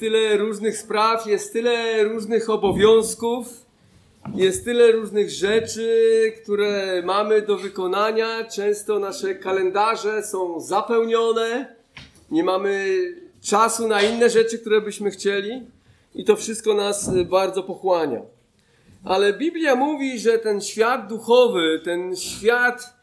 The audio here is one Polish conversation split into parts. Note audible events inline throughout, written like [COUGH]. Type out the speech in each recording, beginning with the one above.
tyle różnych spraw, jest tyle różnych obowiązków, jest tyle różnych rzeczy, które mamy do wykonania. Często nasze kalendarze są zapełnione, nie mamy czasu na inne rzeczy, które byśmy chcieli, i to wszystko nas bardzo pochłania. Ale Biblia mówi, że ten świat duchowy, ten świat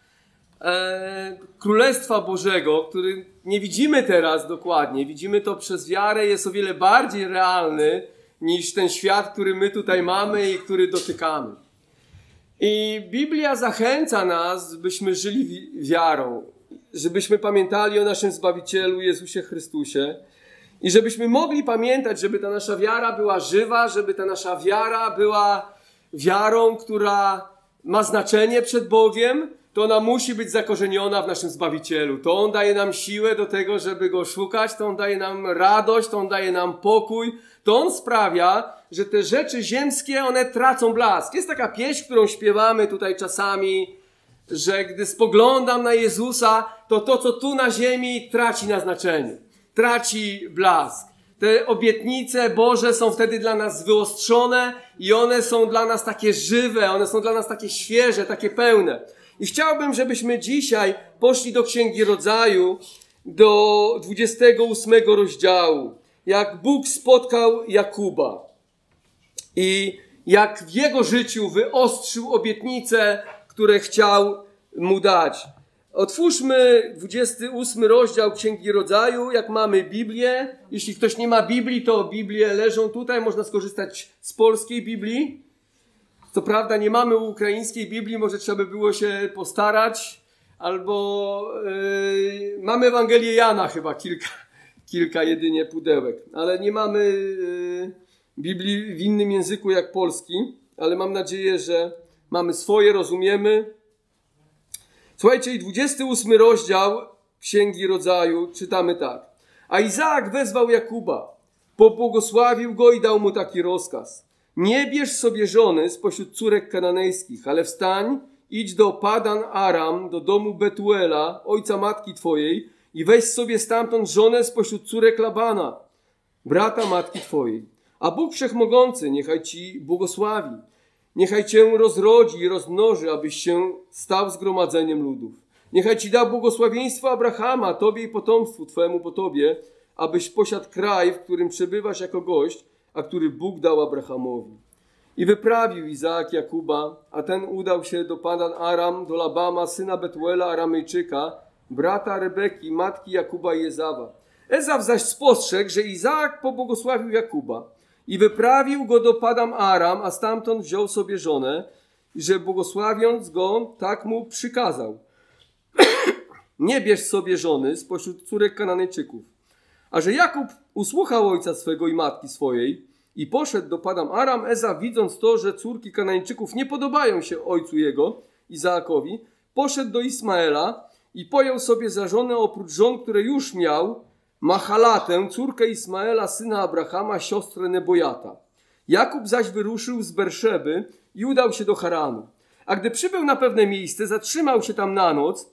e, Królestwa Bożego, który nie widzimy teraz dokładnie, widzimy to przez wiarę, jest o wiele bardziej realny niż ten świat, który my tutaj mamy i który dotykamy. I Biblia zachęca nas, byśmy żyli wiarą, żebyśmy pamiętali o naszym Zbawicielu Jezusie Chrystusie i żebyśmy mogli pamiętać, żeby ta nasza wiara była żywa, żeby ta nasza wiara była wiarą, która ma znaczenie przed Bogiem, to ona musi być zakorzeniona w naszym Zbawicielu. To On daje nam siłę do tego, żeby Go szukać, to On daje nam radość, to On daje nam pokój, to On sprawia, że te rzeczy ziemskie, one tracą blask. Jest taka pieśń, którą śpiewamy tutaj czasami, że gdy spoglądam na Jezusa, to to, co tu na ziemi, traci na znaczeniu. Traci blask. Te obietnice Boże są wtedy dla nas wyostrzone i one są dla nas takie żywe, one są dla nas takie świeże, takie pełne. I chciałbym, żebyśmy dzisiaj poszli do Księgi Rodzaju, do 28 rozdziału. Jak Bóg spotkał Jakuba i jak w jego życiu wyostrzył obietnice, które chciał mu dać. Otwórzmy 28 rozdział Księgi Rodzaju, jak mamy Biblię. Jeśli ktoś nie ma Biblii, to Biblie leżą tutaj, można skorzystać z polskiej Biblii. Co prawda nie mamy ukraińskiej Biblii, może trzeba by było się postarać, albo yy, mamy Ewangelię Jana chyba kilka, [LAUGHS] kilka jedynie pudełek, ale nie mamy yy, Biblii w innym języku jak polski, ale mam nadzieję, że mamy swoje, rozumiemy. Słuchajcie, i 28 rozdział Księgi Rodzaju czytamy tak. A Izaak wezwał Jakuba, pobłogosławił go i dał mu taki rozkaz. Nie bierz sobie żony spośród córek kananejskich, ale wstań, idź do Padan Aram, do domu Betuela, ojca matki twojej, i weź sobie stamtąd żonę spośród córek Labana, brata matki twojej. A Bóg Wszechmogący niechaj ci błogosławi, niechaj cię rozrodzi i rozmnoży, abyś się stał zgromadzeniem ludów. Niechaj ci da błogosławieństwo Abrahama, tobie i potomstwu twojemu po tobie, abyś posiadł kraj, w którym przebywasz jako gość, a który Bóg dał Abrahamowi. I wyprawił Izaak Jakuba, a ten udał się do Padan Aram, do Labama, syna Betuela Aramejczyka, brata Rebeki, matki Jakuba i Ezawa. Ezaw zaś spostrzegł, że Izaak pobłogosławił Jakuba i wyprawił go do Padam Aram, a stamtąd wziął sobie żonę, i że błogosławiąc go, tak mu przykazał. [CLEARS THROAT] Nie bierz sobie żony spośród córek Kananejczyków. A że Jakub usłuchał ojca swego i matki swojej i poszedł do Padam Aram, Eza widząc to, że córki Kanańczyków nie podobają się ojcu jego, Izaakowi, poszedł do Ismaela i pojął sobie za żonę oprócz żon, które już miał, Mahalatę, córkę Ismaela, syna Abrahama, siostrę Nebojata. Jakub zaś wyruszył z Berszeby i udał się do Haranu. A gdy przybył na pewne miejsce, zatrzymał się tam na noc,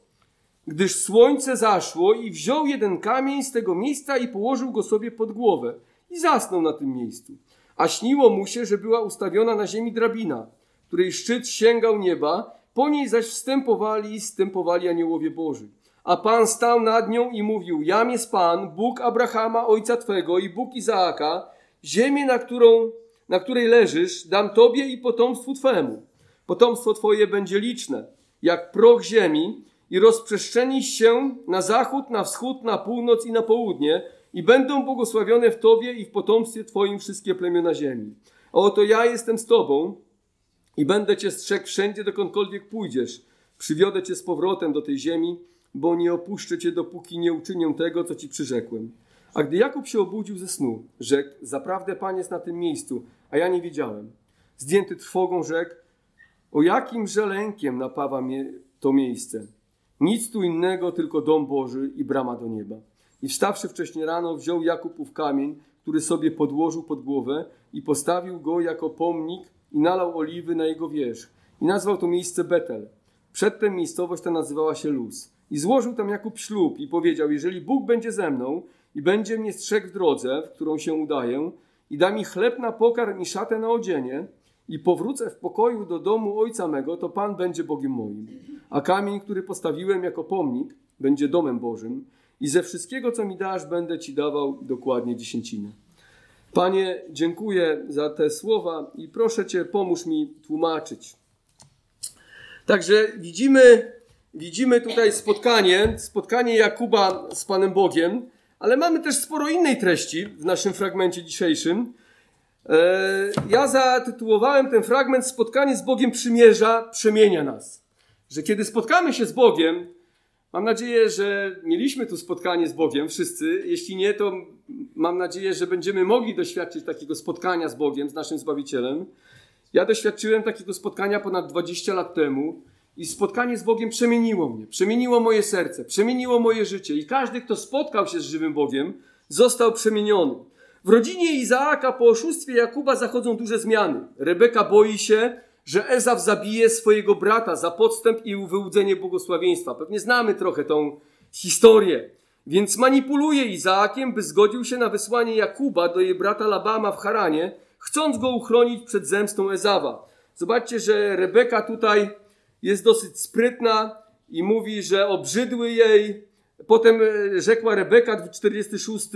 gdyż słońce zaszło i wziął jeden kamień z tego miejsca i położył go sobie pod głowę i zasnął na tym miejscu. A śniło mu się, że była ustawiona na ziemi drabina, której szczyt sięgał nieba, po niej zaś wstępowali i wstępowali aniołowie Boży. A Pan stał nad nią i mówił, jam jest Pan, Bóg Abrahama, ojca Twego i Bóg Izaaka, ziemię, na, którą, na której leżysz, dam Tobie i potomstwu Twemu. Potomstwo Twoje będzie liczne, jak proch ziemi i rozprzestrzeni się na zachód, na wschód, na północ i na południe i będą błogosławione w Tobie i w potomstwie Twoim wszystkie plemiona ziemi. A oto ja jestem z Tobą i będę Cię strzegł wszędzie, dokądkolwiek pójdziesz. Przywiodę Cię z powrotem do tej ziemi, bo nie opuszczę Cię, dopóki nie uczynię tego, co Ci przyrzekłem. A gdy Jakub się obudził ze snu, rzekł, zaprawdę Pan jest na tym miejscu, a ja nie wiedziałem. Zdjęty trwogą rzekł, o jakim żelękiem napawa mnie to miejsce. Nic tu innego, tylko dom Boży i brama do nieba. I wstawszy wcześnie rano, wziął Jakub ów kamień, który sobie podłożył pod głowę i postawił go jako pomnik i nalał oliwy na jego wierzch. I nazwał to miejsce Betel. Przedtem miejscowość ta nazywała się Luz. I złożył tam Jakub ślub i powiedział: Jeżeli Bóg będzie ze mną i będzie mnie strzegł w drodze, w którą się udaję, i da mi chleb na pokarm i szatę na odzienie, i powrócę w pokoju do domu ojca mego, to Pan będzie Bogiem moim. A kamień, który postawiłem jako pomnik, będzie domem Bożym. I ze wszystkiego, co mi dasz, będę Ci dawał dokładnie dziesięcinę. Panie, dziękuję za te słowa i proszę Cię, pomóż mi tłumaczyć. Także widzimy, widzimy tutaj spotkanie, spotkanie Jakuba z Panem Bogiem, ale mamy też sporo innej treści w naszym fragmencie dzisiejszym. E, ja zatytułowałem ten fragment Spotkanie z Bogiem przymierza, przemienia nas. Że kiedy spotkamy się z Bogiem, mam nadzieję, że mieliśmy tu spotkanie z Bogiem wszyscy. Jeśli nie, to mam nadzieję, że będziemy mogli doświadczyć takiego spotkania z Bogiem, z naszym Zbawicielem. Ja doświadczyłem takiego spotkania ponad 20 lat temu i spotkanie z Bogiem przemieniło mnie, przemieniło moje serce, przemieniło moje życie. I każdy, kto spotkał się z żywym Bogiem, został przemieniony. W rodzinie Izaaka po oszustwie Jakuba zachodzą duże zmiany. Rebeka boi się, że Ezaw zabije swojego brata za podstęp i wyłudzenie błogosławieństwa. Pewnie znamy trochę tą historię. Więc manipuluje Izaakiem, by zgodził się na wysłanie Jakuba do jej brata Labama w Haranie, chcąc go uchronić przed zemstą Ezawa. Zobaczcie, że Rebeka tutaj jest dosyć sprytna i mówi, że obrzydły jej. Potem e, rzekła Rebeka, 46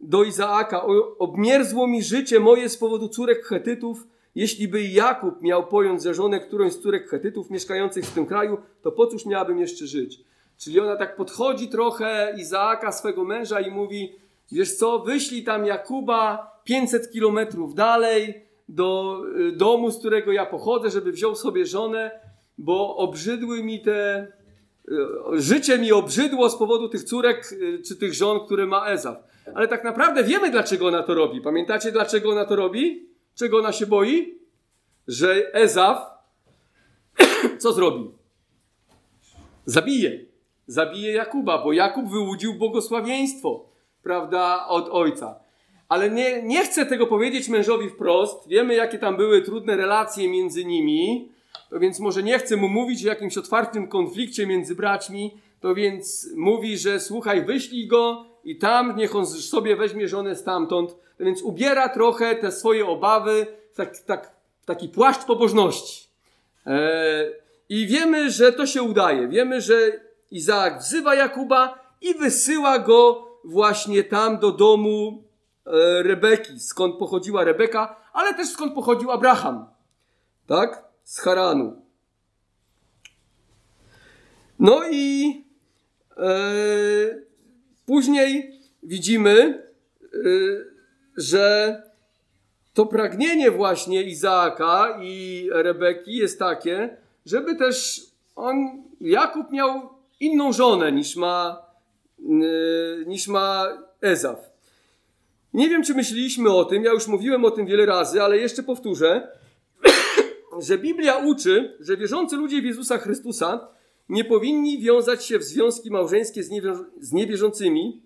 do Izaaka: Obmierzło mi życie moje z powodu córek Chetytów. Jeśli by Jakub miał pojąć za żonę którąś z córek Chetytów mieszkających w tym kraju, to po cóż miałabym jeszcze żyć? Czyli ona tak podchodzi trochę Izaaka, swego męża, i mówi: Wiesz co, wyślij tam Jakuba 500 kilometrów dalej do y, domu, z którego ja pochodzę, żeby wziął sobie żonę, bo obrzydły mi te. Y, życie mi obrzydło z powodu tych córek y, czy tych żon, które ma Ezaw. Ale tak naprawdę wiemy, dlaczego ona to robi. Pamiętacie, dlaczego ona to robi? Czego ona się boi? Że Ezaw [COUGHS] co zrobi? Zabije. Zabije Jakuba, bo Jakub wyłudził błogosławieństwo, prawda, od ojca. Ale nie, nie chcę tego powiedzieć mężowi wprost. Wiemy, jakie tam były trudne relacje między nimi. To więc może nie chcę mu mówić o jakimś otwartym konflikcie między braćmi. To więc mówi, że słuchaj, wyślij go i tam niech on sobie weźmie żonę stamtąd. Więc ubiera trochę te swoje obawy w tak, tak, taki płaszcz pobożności. E, I wiemy, że to się udaje. Wiemy, że Izaak wzywa Jakuba i wysyła go właśnie tam do domu e, Rebeki, skąd pochodziła Rebeka, ale też skąd pochodził Abraham. Tak? Z Haranu. No i e, Później widzimy, y, że to pragnienie właśnie Izaaka i Rebeki jest takie, żeby też on, Jakub miał inną żonę niż ma, y, niż ma Ezaw. Nie wiem, czy myśleliśmy o tym, ja już mówiłem o tym wiele razy, ale jeszcze powtórzę, [COUGHS] że Biblia uczy, że wierzący ludzie w Jezusa Chrystusa nie powinni wiązać się w związki małżeńskie z, niewierz z niewierzącymi.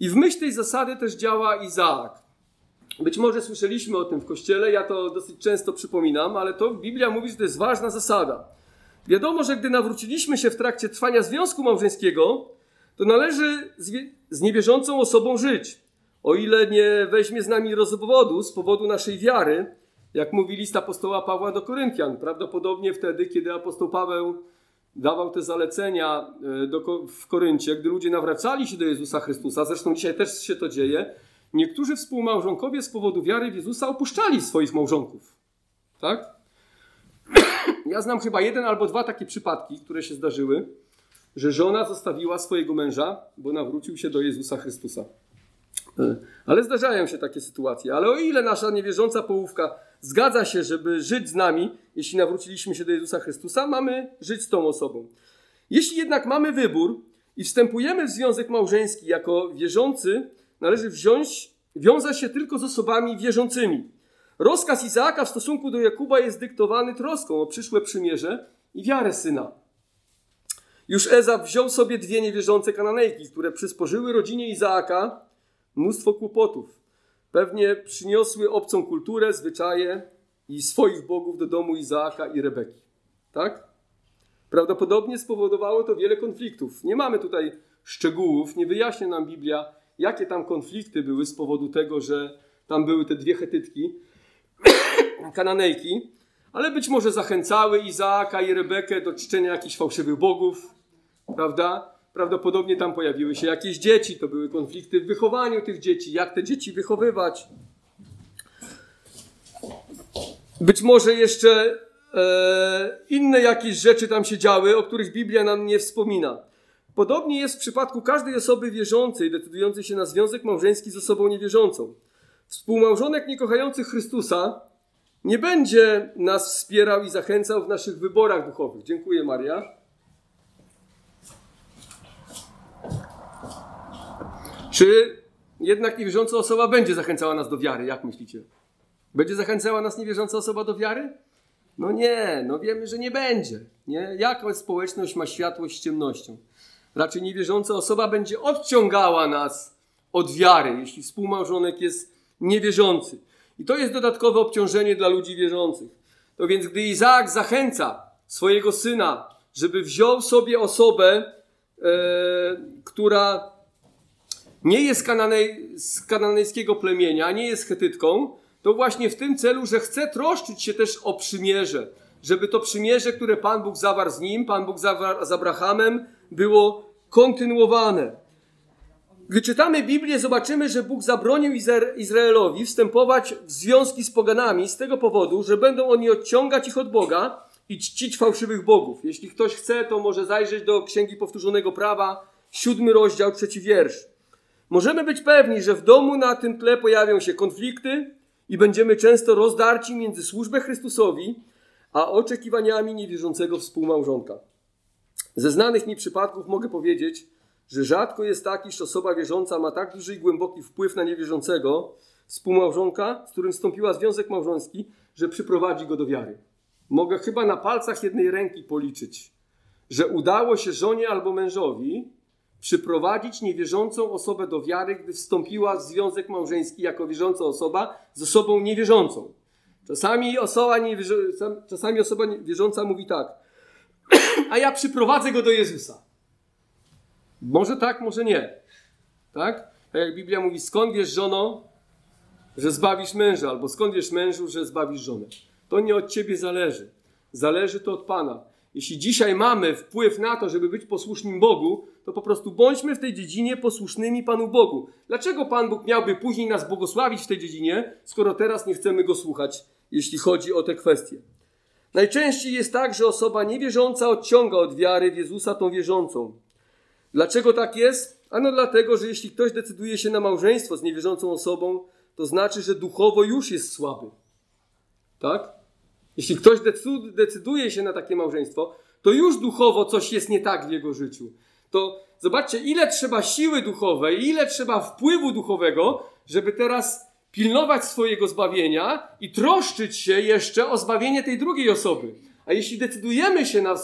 I w myśl tej zasady też działa Izaak. Być może słyszeliśmy o tym w kościele, ja to dosyć często przypominam, ale to Biblia mówi, że to jest ważna zasada. Wiadomo, że gdy nawróciliśmy się w trakcie trwania związku małżeńskiego, to należy z, niewierzącą osobą żyć. O ile nie weźmie z nami rozwodu z powodu naszej wiary, jak mówi list apostoła Pawła do Koryntian, prawdopodobnie wtedy, kiedy apostoł Paweł dawał te zalecenia e, do, w Koryncie, gdy ludzie nawracali się do Jezusa Chrystusa, zresztą dzisiaj też się to dzieje, niektórzy współmałżonkowie z powodu wiary w Jezusa opuszczali swoich małżonków. Tak? [CLEARS THROAT] Ja znam chyba jeden albo dwa takie przypadki, które się zdarzyły, że żona zostawiła swojego męża, bo nawrócił się do Jezusa Chrystusa. E, ale zdarzają się takie sytuacje. Ale o ile nasza niewierząca połówka zgadza się, żeby żyć z nami, jeśli nawróciliśmy się do Jezusa Chrystusa, mamy żyć z tą osobą. Jeśli jednak mamy wybór i wstępujemy w związek małżeński jako wierzący, należy wziąć, wiązać się tylko z osobami wierzącymi. Rozkaz Izaaka w stosunku do Jakuba jest dyktowany troską o przyszłe przymierze i wiarę syna. Już Ezaf wziął sobie dwie niewierzące kananejki, które przysporzyły rodzinie Izaaka mnóstwo kłopotów. Pewnie przyniosły obcą kulturę, zwyczaje i swoich bogów do domu Izaaka i Rebeki. Tak? Prawdopodobnie spowodowało to wiele konfliktów. Nie mamy tutaj szczegółów, nie wyjaśnia nam Biblia, jakie tam konflikty były z powodu tego, że tam były te dwie chetytki, [COUGHS] kananejki, ale być może zachęcały Izaaka i Rebekę do czczenia jakichś fałszywych bogów, prawda? Prawdopodobnie tam pojawiły się jakieś dzieci, to były konflikty w wychowaniu tych dzieci, jak te dzieci wychowywać. Być może jeszcze e, inne jakieś rzeczy tam się działy, o których Biblia nam nie wspomina. Podobnie jest w przypadku każdej osoby wierzącej, decydującej się na związek małżeński z osobą niewierzącą. Współmałżonek niekochający Chrystusa nie będzie nas wspierał i zachęcał w naszych wyborach duchowych. Dziękuję, Maria. Czy jednak niewierząca osoba będzie zachęcała nas do wiary? Jak myślicie? Będzie zachęcała nas niewierząca osoba do wiary? No nie, no wiemy, że nie będzie. Nie? Jaka społeczność ma światłość z ciemnością? Raczej niewierząca osoba będzie odciągała nas od wiary, jeśli współmałżonek jest niewierzący. I to jest dodatkowe obciążenie dla ludzi wierzących. To więc, gdy Izaak zachęca swojego syna, żeby wziął sobie osobę, e, która nie jest kananej, z kananejskiego plemienia, nie jest chetytką, to właśnie w tym celu, że chce troszczyć się też o przymierze, żeby to przymierze, które Pan Bóg zawarł z nim, Pan Bóg zawarł z Abrahamem, było kontynuowane. Gdy czytamy Biblię, zobaczymy, że Bóg zabronił Izraelowi wstępować w związki z poganami z tego powodu, że będą oni odciągać ich od Boga i czcić fałszywych bogów. Jeśli ktoś chce, to może zajrzeć do Księgi Powtórzonego Prawa, siódmy rozdział, trzeci wiersz. Możemy być pewni, że w domu na tym tle pojawią się konflikty i będziemy często rozdarci między służbę Chrystusowi a oczekiwaniami niewierzącego współmałżonka. Ze znanych mi przypadków mogę powiedzieć, że rzadko jest tak, iż osoba wierząca ma tak duży i głęboki wpływ na niewierzącego współmałżonka, z którym wstąpiła związek małżeński, że przyprowadzi go do wiary. Mogę chyba na palcach jednej ręki policzyć, że udało się żonie albo mężowi przyprowadzić niewierzącą osobę do wiary, gdy wstąpiła w związek małżeński jako wierząca osoba z osobą niewierzącą. Czasami osoba, niewierzą- czasami osoba wierząca mówi tak, [CLEARS THROAT] a ja przyprowadzę go do Jezusa. Może tak, może nie. Tak? Tak jak Biblia mówi, skąd wiesz żono, że zbawisz męża, albo skąd wiesz mężu, że zbawisz żonę. To nie od ciebie zależy. Zależy to od Pana. Jeśli dzisiaj mamy wpływ na to, żeby być posłusznym Bogu, to po prostu bądźmy w tej dziedzinie posłusznymi Panu Bogu. Dlaczego Pan Bóg miałby później nas błogosławić w tej dziedzinie, skoro teraz nie chcemy Go słuchać, jeśli chodzi o te kwestie? Najczęściej jest tak, że osoba niewierząca odciąga od wiary w Jezusa tą wierzącą. Dlaczego tak jest? Ano dlatego, że jeśli ktoś decyduje się na małżeństwo z niewierzącą osobą, to znaczy, że duchowo już jest słaby. Tak? Jeśli ktoś decyduje się na takie małżeństwo, to już duchowo coś jest nie tak w jego życiu. To zobaczcie, ile trzeba siły duchowej, ile trzeba wpływu duchowego, żeby teraz pilnować swojego zbawienia i troszczyć się jeszcze o zbawienie tej drugiej osoby. A jeśli decydujemy się na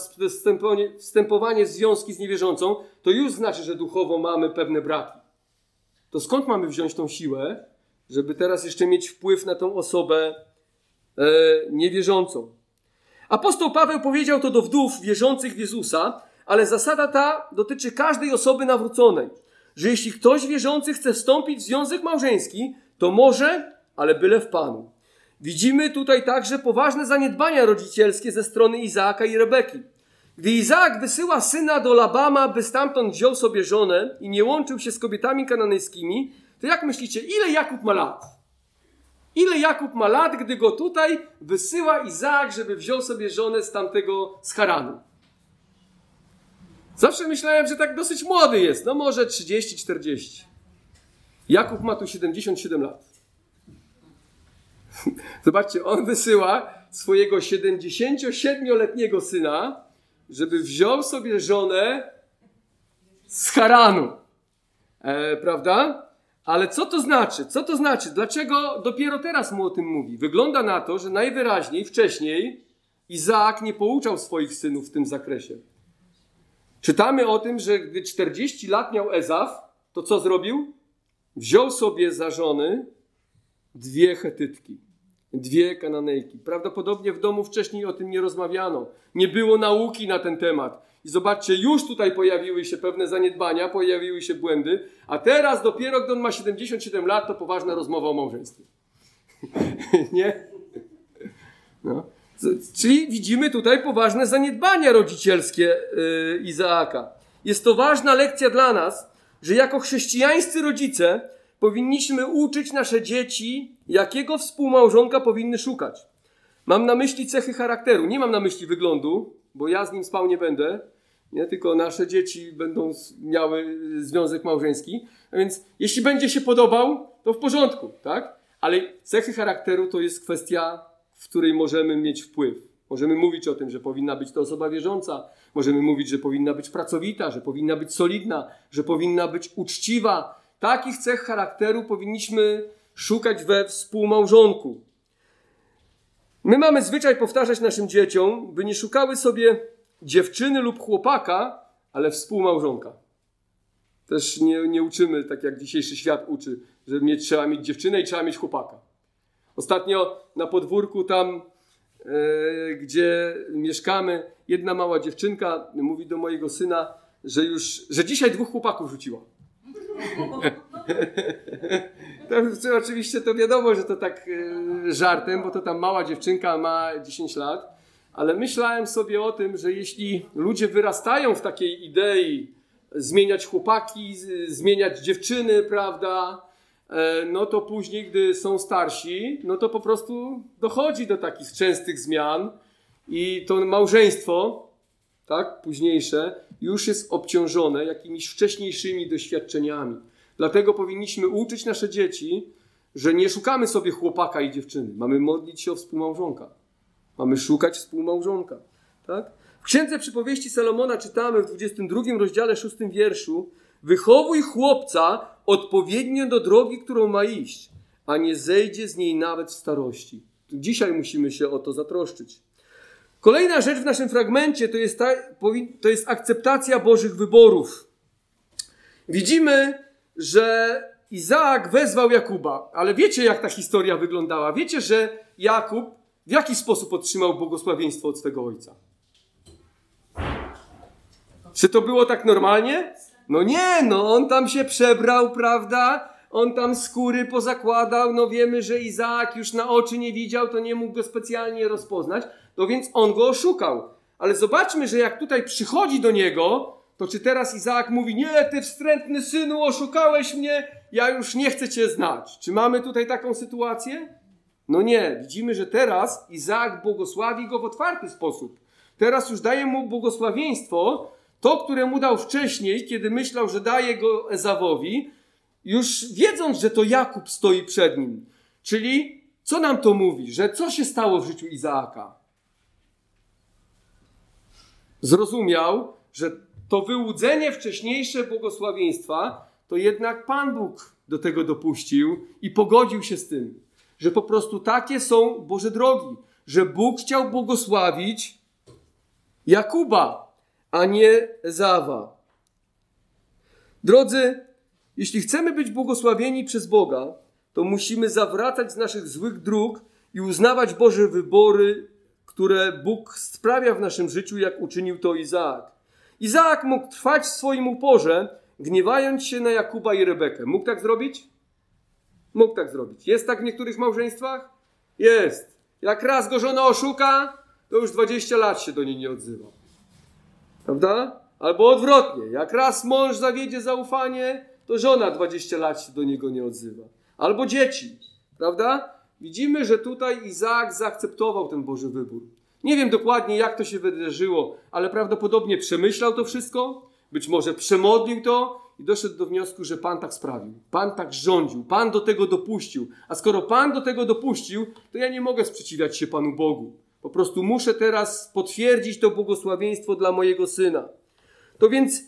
wstępowanie w związki z niewierzącą, to już znaczy, że duchowo mamy pewne braki. To skąd mamy wziąć tą siłę, żeby teraz jeszcze mieć wpływ na tą osobę niewierzącą? Apostoł Paweł powiedział to do wdów wierzących w Jezusa, ale zasada ta dotyczy każdej osoby nawróconej, że jeśli ktoś wierzący chce wstąpić w związek małżeński, to może, ale byle w Panu. Widzimy tutaj także poważne zaniedbania rodzicielskie ze strony Izaaka i Rebeki. Gdy Izaak wysyła syna do Labama, by stamtąd wziął sobie żonę i nie łączył się z kobietami kananejskimi, to jak myślicie, ile Jakub ma lat? Ile Jakub ma lat, gdy go tutaj wysyła Izaak, żeby wziął sobie żonę z tamtego z Haranu? Zawsze myślałem, że tak dosyć młody jest, no może 30-40. Jakub ma tu 77 lat. [LAUGHS] Zobaczcie, on wysyła swojego 77-letniego syna, żeby wziął sobie żonę z Haranu. E, prawda? Ale co to znaczy? Co to znaczy? Dlaczego dopiero teraz mu o tym mówi? Wygląda na to, że najwyraźniej wcześniej Izaak nie pouczał swoich synów w tym zakresie. Czytamy o tym, że gdy 40 lat miał Ezaf, to co zrobił? Wziął sobie za żony dwie chetytki. Dwie kananejki. Prawdopodobnie w domu wcześniej o tym nie rozmawiano. Nie było nauki na ten temat. I zobaczcie, już tutaj pojawiły się pewne zaniedbania, pojawiły się błędy, a teraz dopiero, gdy on ma 77 lat, to poważna rozmowa o małżeństwie. [LAUGHS] nie? No. Czyli widzimy tutaj poważne zaniedbania rodzicielskie yy, Izaaka. Jest to ważna lekcja dla nas, że jako chrześcijańscy rodzice powinniśmy uczyć nasze dzieci, jakiego współmałżonka powinny szukać. Mam na myśli cechy charakteru, nie mam na myśli wyglądu, bo ja z nim spał nie będę, nie? tylko nasze dzieci będą miały związek małżeński. A więc jeśli będzie się podobał, to w porządku, tak? Ale cechy charakteru to jest kwestia, w której możemy mieć wpływ. Możemy mówić o tym, że powinna być to osoba wierząca, możemy mówić, że powinna być pracowita, że powinna być solidna, że powinna być uczciwa. Takich cech charakteru powinniśmy szukać we współmałżonku. My mamy zwyczaj powtarzać naszym dzieciom, by nie szukały sobie dziewczyny lub chłopaka, ale współmałżonka. Też nie, nie uczymy, tak jak dzisiejszy świat uczy, że mieć, trzeba mieć dziewczynę i trzeba mieć chłopaka. Ostatnio na podwórku tam, e, gdzie mieszkamy, jedna mała dziewczynka mówi do mojego syna, że już, że dzisiaj dwóch chłopaków rzuciła. [LAUGHS] to, oczywiście to wiadomo, że to tak e, żartem, bo to tam mała dziewczynka ma 10 lat, ale myślałem sobie o tym, że jeśli ludzie wyrastają w takiej idei zmieniać chłopaki, zmieniać dziewczyny, prawda, e, no to później, gdy są starsi, no to po prostu dochodzi do takich częstych zmian i to małżeństwo, tak, późniejsze, już jest obciążone jakimiś wcześniejszymi doświadczeniami. Dlatego powinniśmy uczyć nasze dzieci, że nie szukamy sobie chłopaka i dziewczyny. Mamy modlić się o współmałżonka. Mamy szukać współmałżonka. Tak? W Księdze Przypowieści Salomona czytamy w 22 rozdziale 6 wierszu Wychowuj chłopca odpowiednio do drogi, którą ma iść, a nie zejdzie z niej nawet w starości. Dzisiaj musimy się o to zatroszczyć. Kolejna rzecz w naszym fragmencie to jest, ta, to jest akceptacja Bożych wyborów. Widzimy, że Izaak wezwał Jakuba, ale wiecie, jak ta historia wyglądała. Wiecie, że Jakub w jaki sposób otrzymał błogosławieństwo od swego ojca? Czy to było tak normalnie? No nie, no on tam się przebrał, prawda? On tam skóry pozakładał, no wiemy, że Izaak już na oczy nie widział, to nie mógł go specjalnie rozpoznać, no więc on go oszukał. Ale zobaczmy, że jak tutaj przychodzi do niego, to czy teraz Izaak mówi, nie, ty wstrętny synu, oszukałeś mnie, ja już nie chcę cię znać. Czy mamy tutaj taką sytuację? No nie, widzimy, że teraz Izaak błogosławi go w otwarty sposób. Teraz już daje mu błogosławieństwo, to, które mu dał wcześniej, kiedy myślał, że daje go Ezawowi, już wiedząc, że to Jakub stoi przed nim. Czyli co nam to mówi? Że co się stało w życiu Izaaka? Zrozumiał, że to wyłudzenie wcześniejsze błogosławieństwa, to jednak Pan Bóg do tego dopuścił i pogodził się z tym że po prostu takie są Boże drogi, że Bóg chciał błogosławić Jakuba, a nie Ezawa. Drodzy, jeśli chcemy być błogosławieni przez Boga, to musimy zawracać z naszych złych dróg i uznawać Boże wybory, które Bóg sprawia w naszym życiu, jak uczynił to Izaak. Izaak mógł trwać w swoim uporze, gniewając się na Jakuba i Rebekę. Mógł tak zrobić? Mógł tak zrobić. Jest tak w niektórych małżeństwach? Jest. Jak raz go żona oszuka, to już 20 lat się do niej nie odzywa. Prawda? Albo odwrotnie. Jak raz mąż zawiedzie zaufanie, to żona 20 lat się do niego nie odzywa. Albo dzieci. Prawda? Widzimy, że tutaj Izaak zaakceptował ten Boży wybór. Nie wiem dokładnie, jak to się wydarzyło, ale prawdopodobnie przemyślał to wszystko, być może przemodlił to i doszedł do wniosku, że Pan tak sprawił. Pan tak rządził. Pan do tego dopuścił. A skoro Pan do tego dopuścił, to ja nie mogę sprzeciwiać się Panu Bogu. Po prostu muszę teraz potwierdzić to błogosławieństwo dla mojego syna. To więc,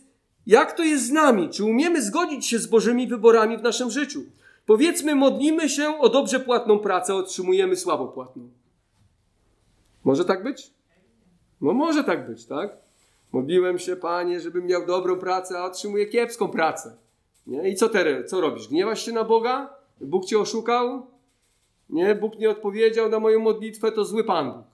jak to jest z nami? Czy umiemy zgodzić się z Bożymi wyborami w naszym życiu? Powiedzmy, modlimy się o dobrze płatną pracę, otrzymujemy słabo płatną. Może tak być? No może tak być, tak? Modliłem się, Panie, żebym miał dobrą pracę, a otrzymuję kiepską pracę. Nie? I co teraz? Co robisz? Gniewasz się na Boga? Bóg cię oszukał? nie? Bóg nie odpowiedział na moją modlitwę, to zły Pan Bóg.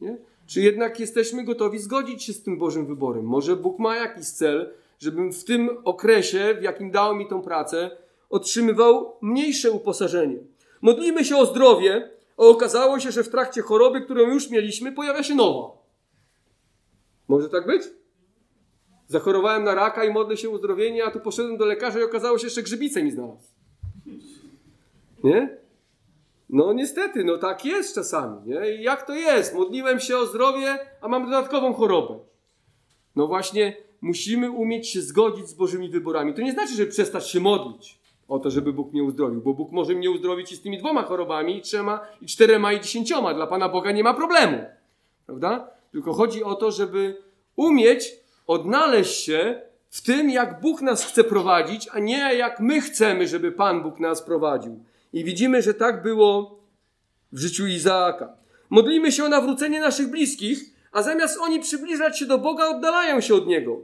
Nie? Czy jednak jesteśmy gotowi zgodzić się z tym Bożym wyborem? Może Bóg ma jakiś cel, żebym w tym okresie, w jakim dał mi tą pracę, otrzymywał mniejsze uposażenie. Modlimy się o zdrowie, a okazało się, że w trakcie choroby, którą już mieliśmy, pojawia się nowa. Może tak być? Zachorowałem na raka i modlę się o uzdrowienie, a tu poszedłem do lekarza i okazało się, że grzybicę mi znalazł. Nie? No niestety, no tak jest czasami. Nie? I jak to jest? Modliłem się o zdrowie, a mam dodatkową chorobę. No właśnie, musimy umieć się zgodzić z Bożymi wyborami. To nie znaczy, że przestać się modlić o to, żeby Bóg mnie uzdrowił, bo Bóg może mnie uzdrowić i z tymi dwoma chorobami, i trzema, i czterema, i dziesięcioma. Dla Pana Boga nie ma problemu. Prawda? Tylko chodzi o to, żeby umieć odnaleźć się w tym, jak Bóg nas chce prowadzić, a nie jak my chcemy, żeby Pan Bóg nas prowadził. I widzimy, że tak było w życiu Izaaka. Modlimy się o nawrócenie naszych bliskich, a zamiast oni przybliżać się do Boga, oddalają się od Niego.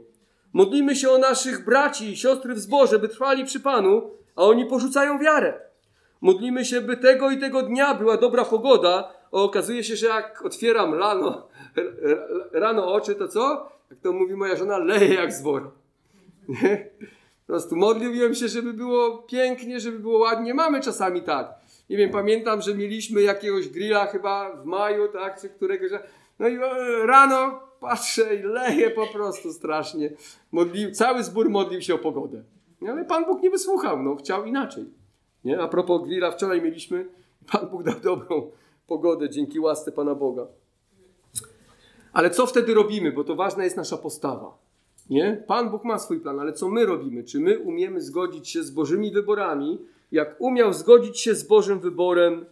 Modlimy się o naszych braci i siostry w zborze, by trwali przy Panu, a oni porzucają wiarę. Modlimy się, by tego i tego dnia była dobra pogoda, a okazuje się, że jak otwieram rano, rano oczy, to co? Jak to mówi moja żona, leje jak z wora. Po prostu modliłem się, żeby było pięknie, żeby było ładnie. Mamy czasami tak. Nie wiem, pamiętam, że mieliśmy jakiegoś grilla chyba w maju, tak, czy któregoś. No i e, rano patrzę i leje po prostu strasznie. Modlił, cały zbór modlił się o pogodę. Ale Pan Bóg nie wysłuchał, no, chciał inaczej. Nie? A propos grilla, wczoraj mieliśmy, Pan Bóg dał dobrą pogodę dzięki łasce Pana Boga. Ale co wtedy robimy? Bo to ważna jest nasza postawa. Nie? Pan Bóg ma swój plan, ale co my robimy? Czy my umiemy zgodzić się z Bożymi wyborami, jak umiał zgodzić się z Bożym wyborem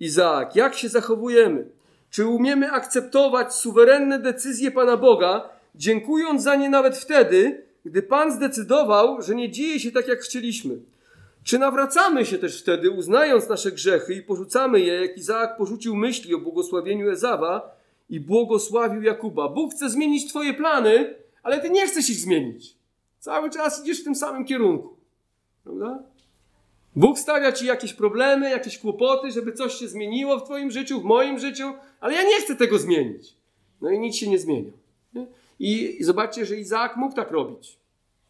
Izaak? Jak się zachowujemy? Czy umiemy akceptować suwerenne decyzje Pana Boga, dziękując za nie nawet wtedy, gdy Pan zdecydował, że nie dzieje się tak, jak chcieliśmy? Czy nawracamy się też wtedy, uznając nasze grzechy i porzucamy je, jak Izaak porzucił myśli o błogosławieniu Ezawa i błogosławił Jakuba? Bóg chce zmienić Twoje plany, ale ty nie chcesz ich zmienić. Cały czas idziesz w tym samym kierunku. Prawda? Bóg stawia ci jakieś problemy, jakieś kłopoty, żeby coś się zmieniło w twoim życiu, w moim życiu, ale ja nie chcę tego zmienić. No i nic się nie zmienia. I, I zobaczcie, że Izaak mógł tak robić.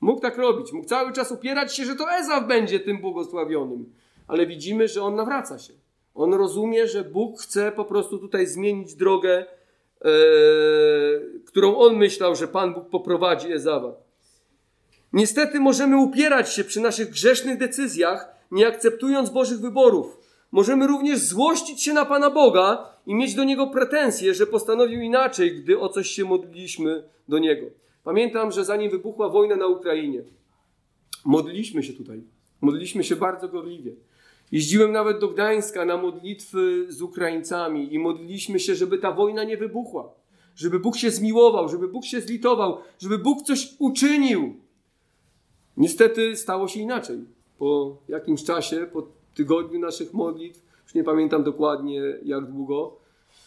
Mógł tak robić. Mógł cały czas upierać się, że to Ezaw będzie tym błogosławionym. Ale widzimy, że on nawraca się. On rozumie, że Bóg chce po prostu tutaj zmienić drogę którą on myślał, że Pan Bóg poprowadzi Ezawa. Niestety możemy upierać się przy naszych grzesznych decyzjach, nie akceptując Bożych wyborów. Możemy również złościć się na Pana Boga i mieć do Niego pretensje, że postanowił inaczej, gdy o coś się modliliśmy do Niego. Pamiętam, że zanim wybuchła wojna na Ukrainie, modliliśmy się tutaj. Modliliśmy się bardzo gorliwie. Jeździłem nawet do Gdańska na modlitwy z Ukraińcami i modliliśmy się, żeby ta wojna nie wybuchła. Żeby Bóg się zmiłował, żeby Bóg się zlitował, żeby Bóg coś uczynił. Niestety stało się inaczej. Po jakimś czasie, po tygodniu naszych modlitw, już nie pamiętam dokładnie jak długo,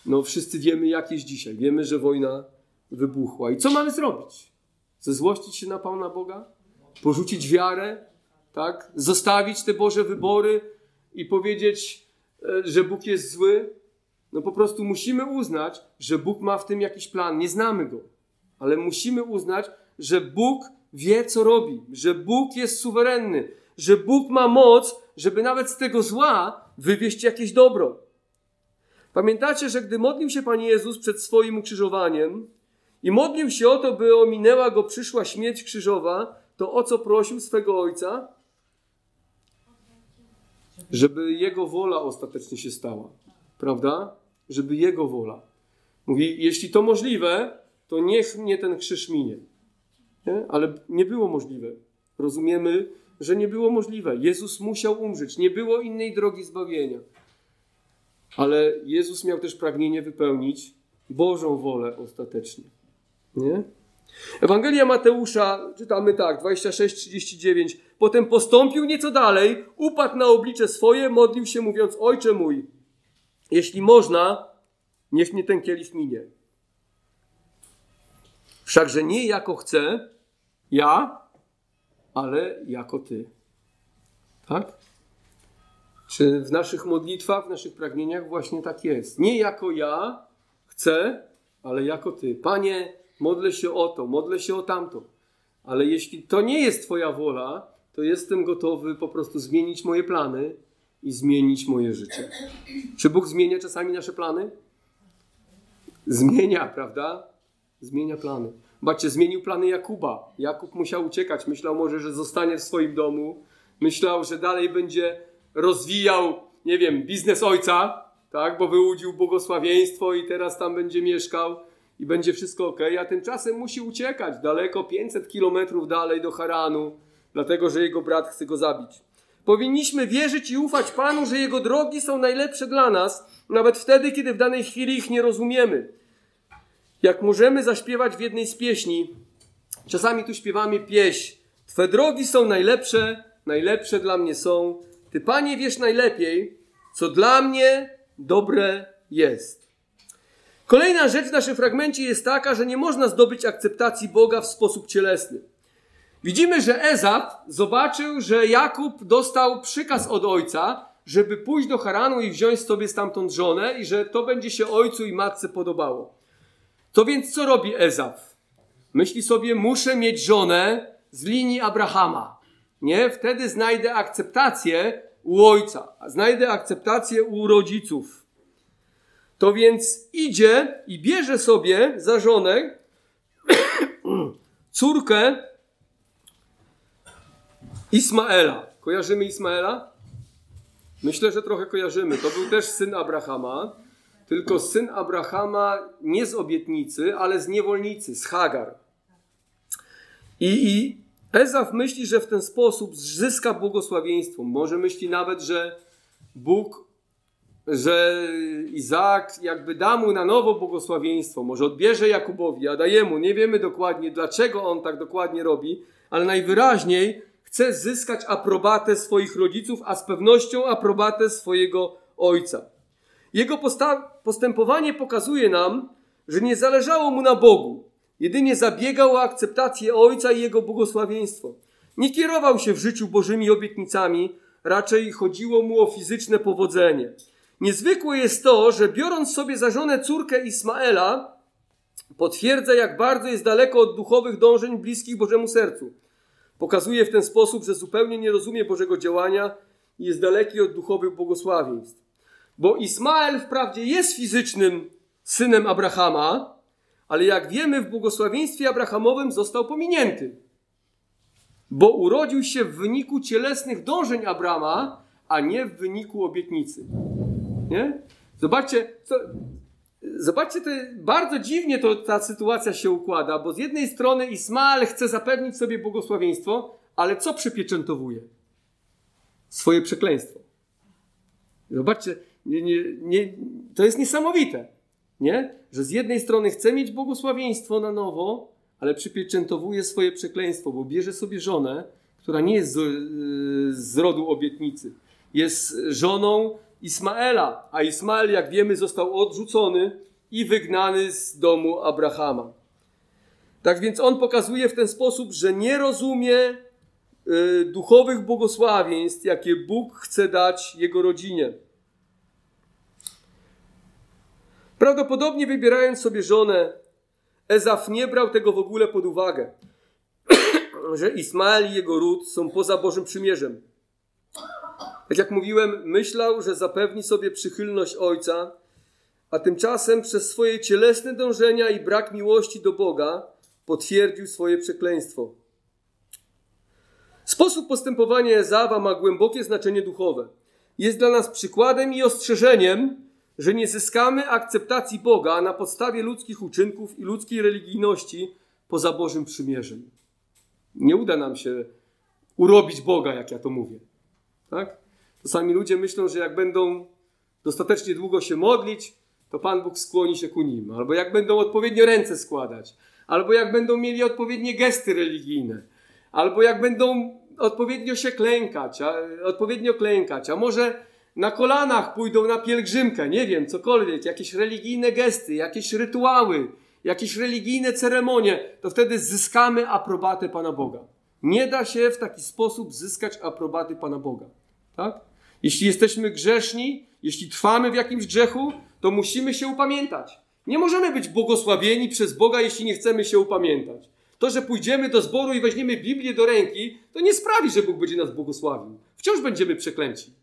no wszyscy wiemy jak jest dzisiaj. Wiemy, że wojna wybuchła. I co mamy zrobić? Zezłościć się na Pana Boga? Porzucić wiarę? Tak? Zostawić te Boże wybory? I powiedzieć, e, że Bóg jest zły. No po prostu musimy uznać, że Bóg ma w tym jakiś plan. Nie znamy go, ale musimy uznać, że Bóg wie, co robi, że Bóg jest suwerenny, że Bóg ma moc, żeby nawet z tego zła wywieźć jakieś dobro. Pamiętacie, że gdy modlił się Pan Jezus przed swoim ukrzyżowaniem i modlił się o to, by ominęła go przyszła śmierć krzyżowa, to o co prosił swego Ojca? Żeby Jego wola ostatecznie się stała. Prawda? Żeby Jego wola. Mówi, jeśli to możliwe, to niech mnie ten krzyż minie. Nie? Ale nie było możliwe. Rozumiemy, że nie było możliwe. Jezus musiał umrzeć. Nie było innej drogi zbawienia. Ale Jezus miał też pragnienie wypełnić Bożą wolę ostatecznie. Nie? Ewangelia Mateusza, czytamy tak, 26-39. Potem postąpił nieco dalej, upadł na oblicze swoje, modlił się, mówiąc: Ojcze mój, jeśli można, niech mnie ten kielich minie. Wszakże nie jako chcę ja, ale jako ty. Tak? Czy w naszych modlitwach, w naszych pragnieniach właśnie tak jest? Nie jako ja chcę, ale jako Ty. Panie, modlę się o to, modlę się o tamto. Ale jeśli to nie jest Twoja wola, to jestem gotowy po prostu zmienić moje plany i zmienić moje życie. Czy Bóg zmienia czasami nasze plany? Zmienia, prawda? Zmienia plany. Bacie, zmienił plany Jakuba. Jakub musiał uciekać. Myślał może, że zostanie w swoim domu. Myślał, że dalej będzie rozwijał, nie wiem, biznes ojca, tak? Bo wyłudził błogosławieństwo i teraz tam będzie mieszkał i będzie wszystko ok. A tymczasem musi uciekać daleko, 500 kilometrów dalej do Haranu, dlatego że jego brat chce go zabić. Powinniśmy wierzyć i ufać Panu, że Jego drogi są najlepsze dla nas, nawet wtedy, kiedy w danej chwili ich nie rozumiemy. Jak możemy zaśpiewać w jednej z pieśni, czasami tu śpiewamy pieśń. Twe drogi są najlepsze, najlepsze dla mnie są. Ty, Panie, wiesz najlepiej, co dla mnie dobre jest. Kolejna rzecz w naszym fragmencie jest taka, że nie można zdobyć akceptacji Boga w sposób cielesny. Widzimy, że Ezaf zobaczył, że Jakub dostał przykaz od ojca, żeby pójść do Haranu i wziąć sobie stamtąd żonę i że to będzie się ojcu i matce podobało. To więc co robi Ezaf? Myśli sobie, muszę mieć żonę z linii Abrahama. Nie? Wtedy znajdę akceptację u ojca, znajdę akceptację u rodziców. To więc idzie i bierze sobie za żonę [COUGHS] córkę Ismaela. Kojarzymy Ismaela? Myślę, że trochę kojarzymy. To był też syn Abrahama, tylko syn Abrahama nie z obietnicy, ale z niewolnicy, z Hagar. I, i Ezaf myśli, że w ten sposób zyska błogosławieństwo. Może myśli nawet, że Bóg, że Izaak jakby da mu na nowo błogosławieństwo. Może odbierze Jakubowi, a daje mu. Nie wiemy dokładnie, dlaczego on tak dokładnie robi, ale najwyraźniej chce zyskać aprobatę swoich rodziców, a z pewnością aprobatę swojego ojca. Jego postępowanie pokazuje nam, że nie zależało mu na Bogu. Jedynie zabiegał o akceptację ojca i jego błogosławieństwo. Nie kierował się w życiu Bożymi obietnicami, raczej chodziło mu o fizyczne powodzenie. Niezwykłe jest to, że biorąc sobie za żonę córkę Ismaela, potwierdza, jak bardzo jest daleko od duchowych dążeń bliskich Bożemu sercu. Pokazuje w ten sposób, że zupełnie nie rozumie Bożego działania i jest daleki od duchowych błogosławieństw. Bo Ismael wprawdzie jest fizycznym synem Abrahama, ale jak wiemy, w błogosławieństwie Abrahamowym został pominięty. Bo urodził się w wyniku cielesnych dążeń Abrama, a nie w wyniku obietnicy. Nie? Zobaczcie, co, Zobaczcie, to bardzo dziwnie to, ta sytuacja się układa, bo z jednej strony Ismael chce zapewnić sobie błogosławieństwo, ale co przypieczętowuje? Swoje przekleństwo. Zobaczcie, nie, nie, nie, to jest niesamowite, nie? że z jednej strony chce mieć błogosławieństwo na nowo, ale przypieczętowuje swoje przekleństwo, bo bierze sobie żonę, która nie jest z, z rodu obietnicy. Jest żoną Ismaela, a Ismael, jak wiemy, został odrzucony i wygnany z domu Abrahama. Tak więc on pokazuje w ten sposób, że nie rozumie y, duchowych błogosławieństw, jakie Bóg chce dać jego rodzinie. Prawdopodobnie wybierając sobie żonę, Ezaf nie brał tego w ogóle pod uwagę, [CLEARS THROAT] że Ismael i jego ród są poza Bożym Przymierzem. Tak jak mówiłem, myślał, że zapewni sobie przychylność ojca, a tymczasem przez swoje cielesne dążenia i brak miłości do Boga potwierdził swoje przekleństwo. Sposób postępowania Ezawa ma głębokie znaczenie duchowe. Jest dla nas przykładem i ostrzeżeniem, że nie zyskamy akceptacji Boga na podstawie ludzkich uczynków i ludzkiej religijności poza Bożym przymierzem. Nie uda nam się urobić Boga, jak ja to mówię. Tak? Czasami ludzie myślą, że jak będą dostatecznie długo się modlić, to Pan Bóg skłoni się ku nim. Albo jak będą odpowiednio ręce składać. Albo jak będą mieli odpowiednie gesty religijne. Albo jak będą odpowiednio się klękać, a, odpowiednio klękać. A może na kolanach pójdą na pielgrzymkę, nie wiem, cokolwiek, jakieś religijne gesty, jakieś rytuały, jakieś religijne ceremonie, to wtedy zyskamy aprobatę Pana Boga. Nie da się w taki sposób zyskać aprobaty Pana Boga. Tak? Jeśli jesteśmy grzeszni, jeśli trwamy w jakimś grzechu, to musimy się upamiętać. Nie możemy być błogosławieni przez Boga, jeśli nie chcemy się upamiętać. To, że pójdziemy do zboru i weźmiemy Biblię do ręki, to nie sprawi, że Bóg będzie nas błogosławił. Wciąż będziemy przeklęci.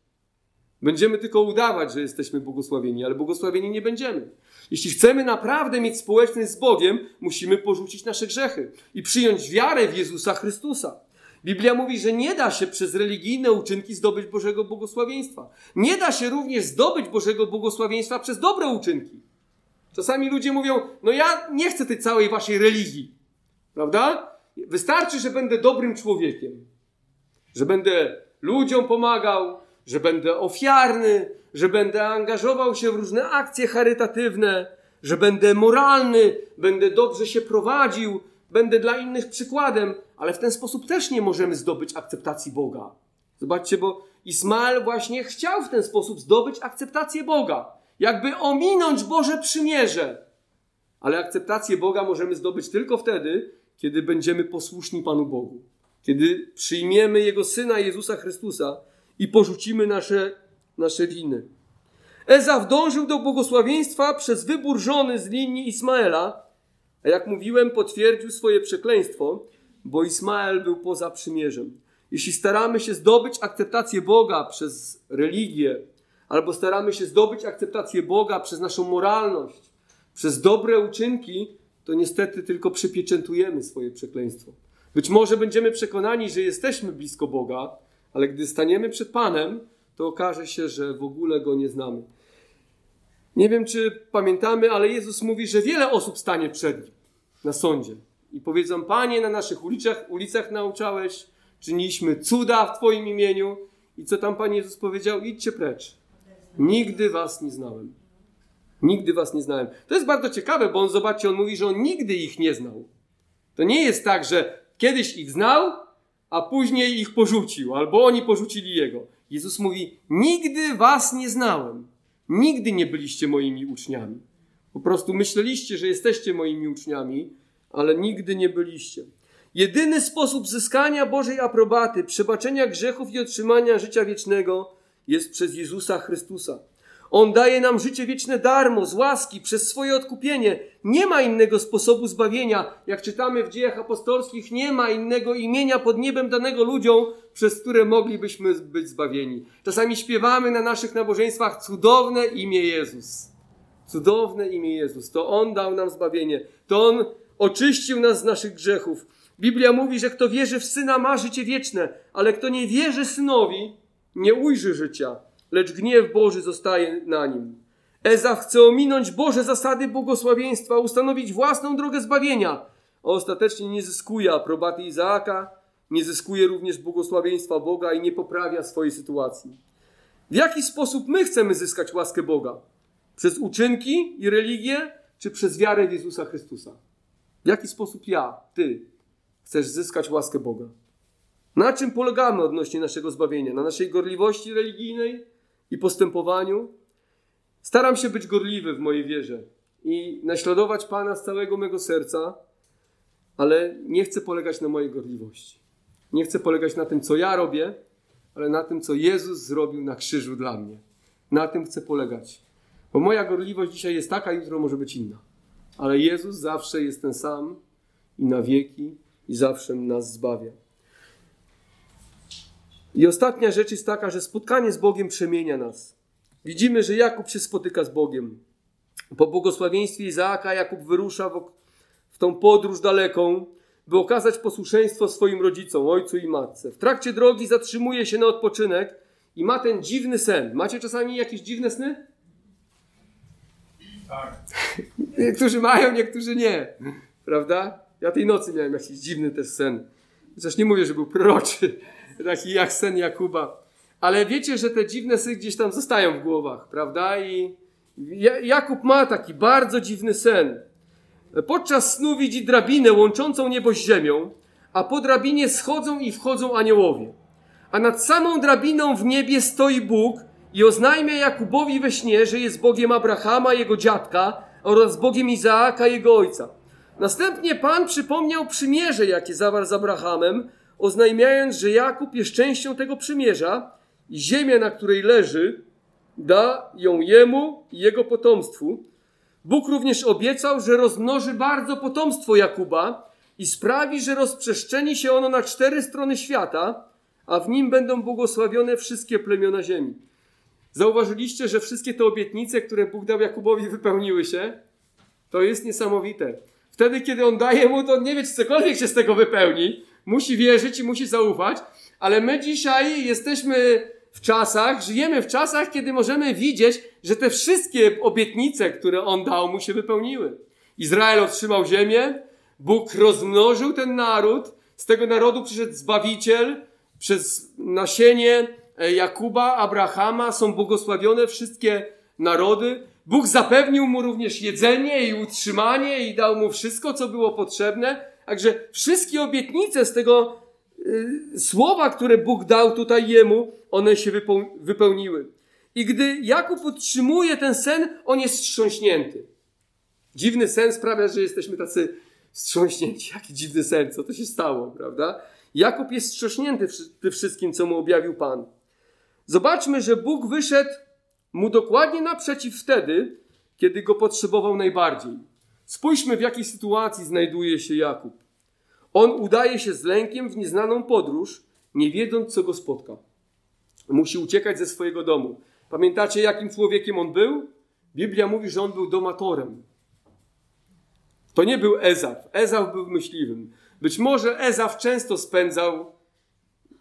Będziemy tylko udawać, że jesteśmy błogosławieni, ale błogosławieni nie będziemy. Jeśli chcemy naprawdę mieć społeczność z Bogiem, musimy porzucić nasze grzechy i przyjąć wiarę w Jezusa Chrystusa. Biblia mówi, że nie da się przez religijne uczynki zdobyć Bożego błogosławieństwa. Nie da się również zdobyć Bożego błogosławieństwa przez dobre uczynki. Czasami ludzie mówią: No, ja nie chcę tej całej waszej religii. Prawda? Wystarczy, że będę dobrym człowiekiem, że będę ludziom pomagał, że będę ofiarny, że będę angażował się w różne akcje charytatywne, że będę moralny, będę dobrze się prowadził, będę dla innych przykładem, ale w ten sposób też nie możemy zdobyć akceptacji Boga. Zobaczcie, bo Ismael właśnie chciał w ten sposób zdobyć akceptację Boga, jakby ominąć Boże przymierze. Ale akceptację Boga możemy zdobyć tylko wtedy, kiedy będziemy posłuszni Panu Bogu, kiedy przyjmiemy Jego Syna Jezusa Chrystusa i porzucimy nasze, nasze winy. Ezaw dążył do błogosławieństwa przez wybór żony z linii Ismaela, a jak mówiłem, potwierdził swoje przekleństwo, bo Ismael był poza przymierzem. Jeśli staramy się zdobyć akceptację Boga przez religię, albo staramy się zdobyć akceptację Boga przez naszą moralność, przez dobre uczynki, to niestety tylko przypieczętujemy swoje przekleństwo. Być może będziemy przekonani, że jesteśmy blisko Boga, ale gdy staniemy przed Panem, to okaże się, że w ogóle Go nie znamy. Nie wiem, czy pamiętamy, ale Jezus mówi, że wiele osób stanie przed Nim na sądzie i powiedzą: Panie, na naszych ulicach, ulicach nauczałeś, czyniliśmy cuda w Twoim imieniu. I co tam Pan Jezus powiedział? Idźcie precz. Nigdy Was nie znałem. Nigdy Was nie znałem. To jest bardzo ciekawe, bo on, zobaczcie, on mówi, że on nigdy ich nie znał. To nie jest tak, że kiedyś ich znał, a później ich porzucił, albo oni porzucili jego. Jezus mówi: Nigdy Was nie znałem. Nigdy nie byliście moimi uczniami. Po prostu myśleliście, że jesteście moimi uczniami, ale nigdy nie byliście. Jedyny sposób zyskania Bożej aprobaty, przebaczenia grzechów i otrzymania życia wiecznego jest przez Jezusa Chrystusa. On daje nam życie wieczne darmo, z łaski, przez swoje odkupienie. Nie ma innego sposobu zbawienia. Jak czytamy w dziejach apostolskich, nie ma innego imienia pod niebem danego ludziom, przez które moglibyśmy być zbawieni. Czasami śpiewamy na naszych nabożeństwach cudowne imię Jezus. Cudowne imię Jezus. To On dał nam zbawienie. To On oczyścił nas z naszych grzechów. Biblia mówi, że kto wierzy w Syna ma życie wieczne, ale kto nie wierzy Synowi, nie ujrzy życia lecz gniew Boży zostaje na nim. Eza chce ominąć Boże zasady błogosławieństwa, ustanowić własną drogę zbawienia, a ostatecznie nie zyskuje aprobaty Izaaka, nie zyskuje również błogosławieństwa Boga i nie poprawia swojej sytuacji. W jaki sposób my chcemy zyskać łaskę Boga? Przez uczynki i religię, czy przez wiarę w Jezusa Chrystusa? W jaki sposób ja, ty, chcesz zyskać łaskę Boga? Na czym polegamy odnośnie naszego zbawienia? Na naszej gorliwości religijnej? i postępowaniu. Staram się być gorliwy w mojej wierze i naśladować Pana z całego mego serca, ale nie chcę polegać na mojej gorliwości. Nie chcę polegać na tym, co ja robię, ale na tym, co Jezus zrobił na krzyżu dla mnie. Na tym chcę polegać. Bo moja gorliwość dzisiaj jest taka, jutro może być inna. Ale Jezus zawsze jest ten sam i na wieki i zawsze nas zbawia. I ostatnia rzecz jest taka, że spotkanie z Bogiem przemienia nas. Widzimy, że Jakub się spotyka z Bogiem. Po błogosławieństwie Izaaka Jakub wyrusza w, tą podróż daleką, by okazać posłuszeństwo swoim rodzicom, ojcu i matce. W trakcie drogi zatrzymuje się na odpoczynek i ma ten dziwny sen. Macie czasami jakieś dziwne sny? Tak. [LAUGHS] niektórzy mają, niektórzy nie. Prawda? Ja tej nocy miałem jakiś dziwny też sen. Chociaż nie mówię, że był proroczy [LAUGHS] taki jak sen Jakuba. Ale wiecie, że te dziwne sny gdzieś tam zostają w głowach, prawda? I Jakub ma taki bardzo dziwny sen. Podczas snu widzi drabinę łączącą niebo z ziemią, a po drabinie schodzą i wchodzą aniołowie. A nad samą drabiną w niebie stoi Bóg i oznajmia Jakubowi we śnie, że jest Bogiem Abrahama, jego dziadka, oraz Bogiem Izaaka, jego ojca. Następnie Pan przypomniał przymierze, jakie zawarł z Abrahamem, oznajmiając, że Jakub jest częścią tego przymierza i ziemię, na której leży, da ją jemu i jego potomstwu. Bóg również obiecał, że rozmnoży bardzo potomstwo Jakuba i sprawi, że rozprzestrzeni się ono na cztery strony świata, a w nim będą błogosławione wszystkie plemiona ziemi. Zauważyliście, że wszystkie te obietnice, które Bóg dał Jakubowi, wypełniły się? To jest niesamowite. Wtedy, kiedy on daje mu, to on nie wie, czy cokolwiek się z tego wypełni. Musi wierzyć i musi zaufać, ale my dzisiaj jesteśmy w czasach, żyjemy w czasach, kiedy możemy widzieć, że te wszystkie obietnice, które on dał, mu się wypełniły. Izrael otrzymał ziemię, Bóg rozmnożył ten naród, z tego narodu przyszedł Zbawiciel, przez nasienie Jakuba, Abrahama są błogosławione wszystkie narody. Bóg zapewnił mu również jedzenie i utrzymanie i dał mu wszystko, co było potrzebne. Także wszystkie obietnice z tego y, słowa, które Bóg dał tutaj jemu, one się wypełniły. I gdy Jakub utrzymuje ten sen, on jest wstrząśnięty. Dziwny sen sprawia, że jesteśmy tacy wstrząśnięci. [LAUGHS] Jaki dziwny sen, co to się stało, prawda? Jakub jest wstrząśnięty tym wszystkim, co mu objawił Pan. Zobaczmy, że Bóg wyszedł mu dokładnie naprzeciw wtedy, kiedy go potrzebował najbardziej. Spójrzmy, w jakiej sytuacji znajduje się Jakub. On udaje się z lękiem w nieznaną podróż, nie wiedząc, co go spotka. Musi uciekać ze swojego domu. Pamiętacie, jakim człowiekiem on był? Biblia mówi, że on był domatorem. To nie był Ezaf. Ezaf był myśliwym. Być może Ezaf często spędzał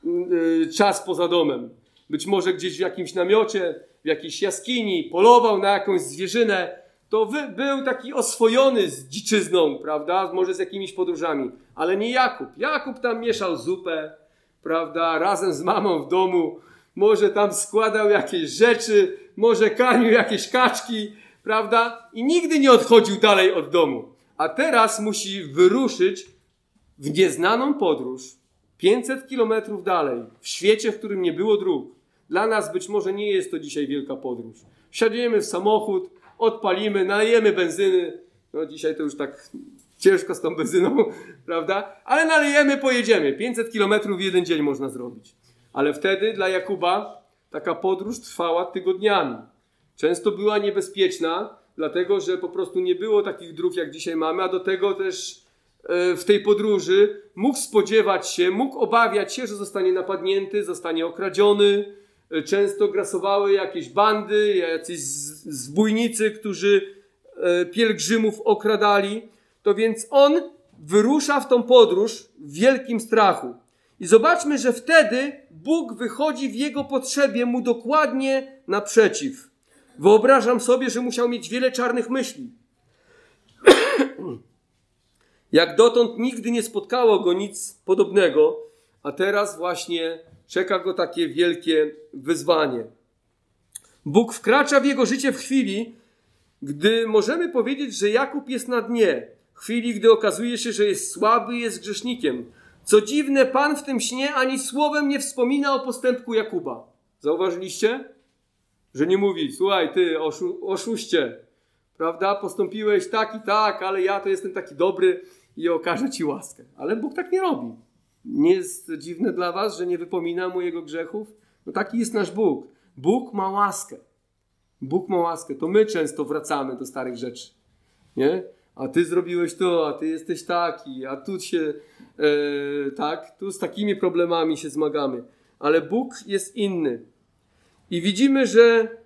yy, czas poza domem. Być może gdzieś w jakimś namiocie, w jakiejś jaskini, polował na jakąś zwierzynę. To wy, był taki oswojony z dziczyzną, prawda? Może z jakimiś podróżami. Ale nie Jakub. Jakub tam mieszał zupę, prawda? Razem z mamą w domu. Może tam składał jakieś rzeczy, może karmił jakieś kaczki, prawda? I nigdy nie odchodził dalej od domu. A teraz musi wyruszyć w nieznaną podróż 500 kilometrów dalej, w świecie, w którym nie było dróg. Dla nas być może nie jest to dzisiaj wielka podróż. Wsiadujemy w samochód, odpalimy, nalejemy benzyny. No dzisiaj to już tak ciężko z tą benzyną, [LAUGHS] prawda? Ale nalejemy, pojedziemy. 500 kilometrów w jeden dzień można zrobić. Ale wtedy dla Jakuba taka podróż trwała tygodniami. Często była niebezpieczna, dlatego że po prostu nie było takich dróg, jak dzisiaj mamy, a do tego też E, w tej podróży mógł spodziewać się, mógł obawiać się, że zostanie napadnięty, zostanie okradziony. E, często grasowały jakieś bandy, jacyś zbójnicy, którzy e, pielgrzymów okradali. To więc on wyrusza w tą podróż w wielkim strachu. I zobaczmy, że wtedy Bóg wychodzi w jego potrzebie mu dokładnie naprzeciw. Wyobrażam sobie, że musiał mieć wiele czarnych myśli. [CLEARS THROAT] Jak dotąd nigdy nie spotkało go nic podobnego, a teraz właśnie czeka go takie wielkie wyzwanie. Bóg wkracza w jego życie w chwili, gdy możemy powiedzieć, że Jakub jest na dnie, w chwili, gdy okazuje się, że jest słaby i jest grzesznikiem. Co dziwne, Pan w tym śnie ani słowem nie wspomina o postępku Jakuba. Zauważyliście? Że nie mówi, słuchaj, ty oszu oszuście, prawda? Postąpiłeś tak i tak, ale ja to jestem taki dobry, i okaże ci łaskę. Ale Bóg tak nie robi. Nie jest dziwne dla was, że nie wypomina mu jego grzechów? No taki jest nasz Bóg. Bóg ma łaskę. Bóg ma łaskę. To my często wracamy do starych rzeczy. Nie? A ty zrobiłeś to, a ty jesteś taki, a tu się, e, tak, tu z takimi problemami się zmagamy. Ale Bóg jest inny. I widzimy, że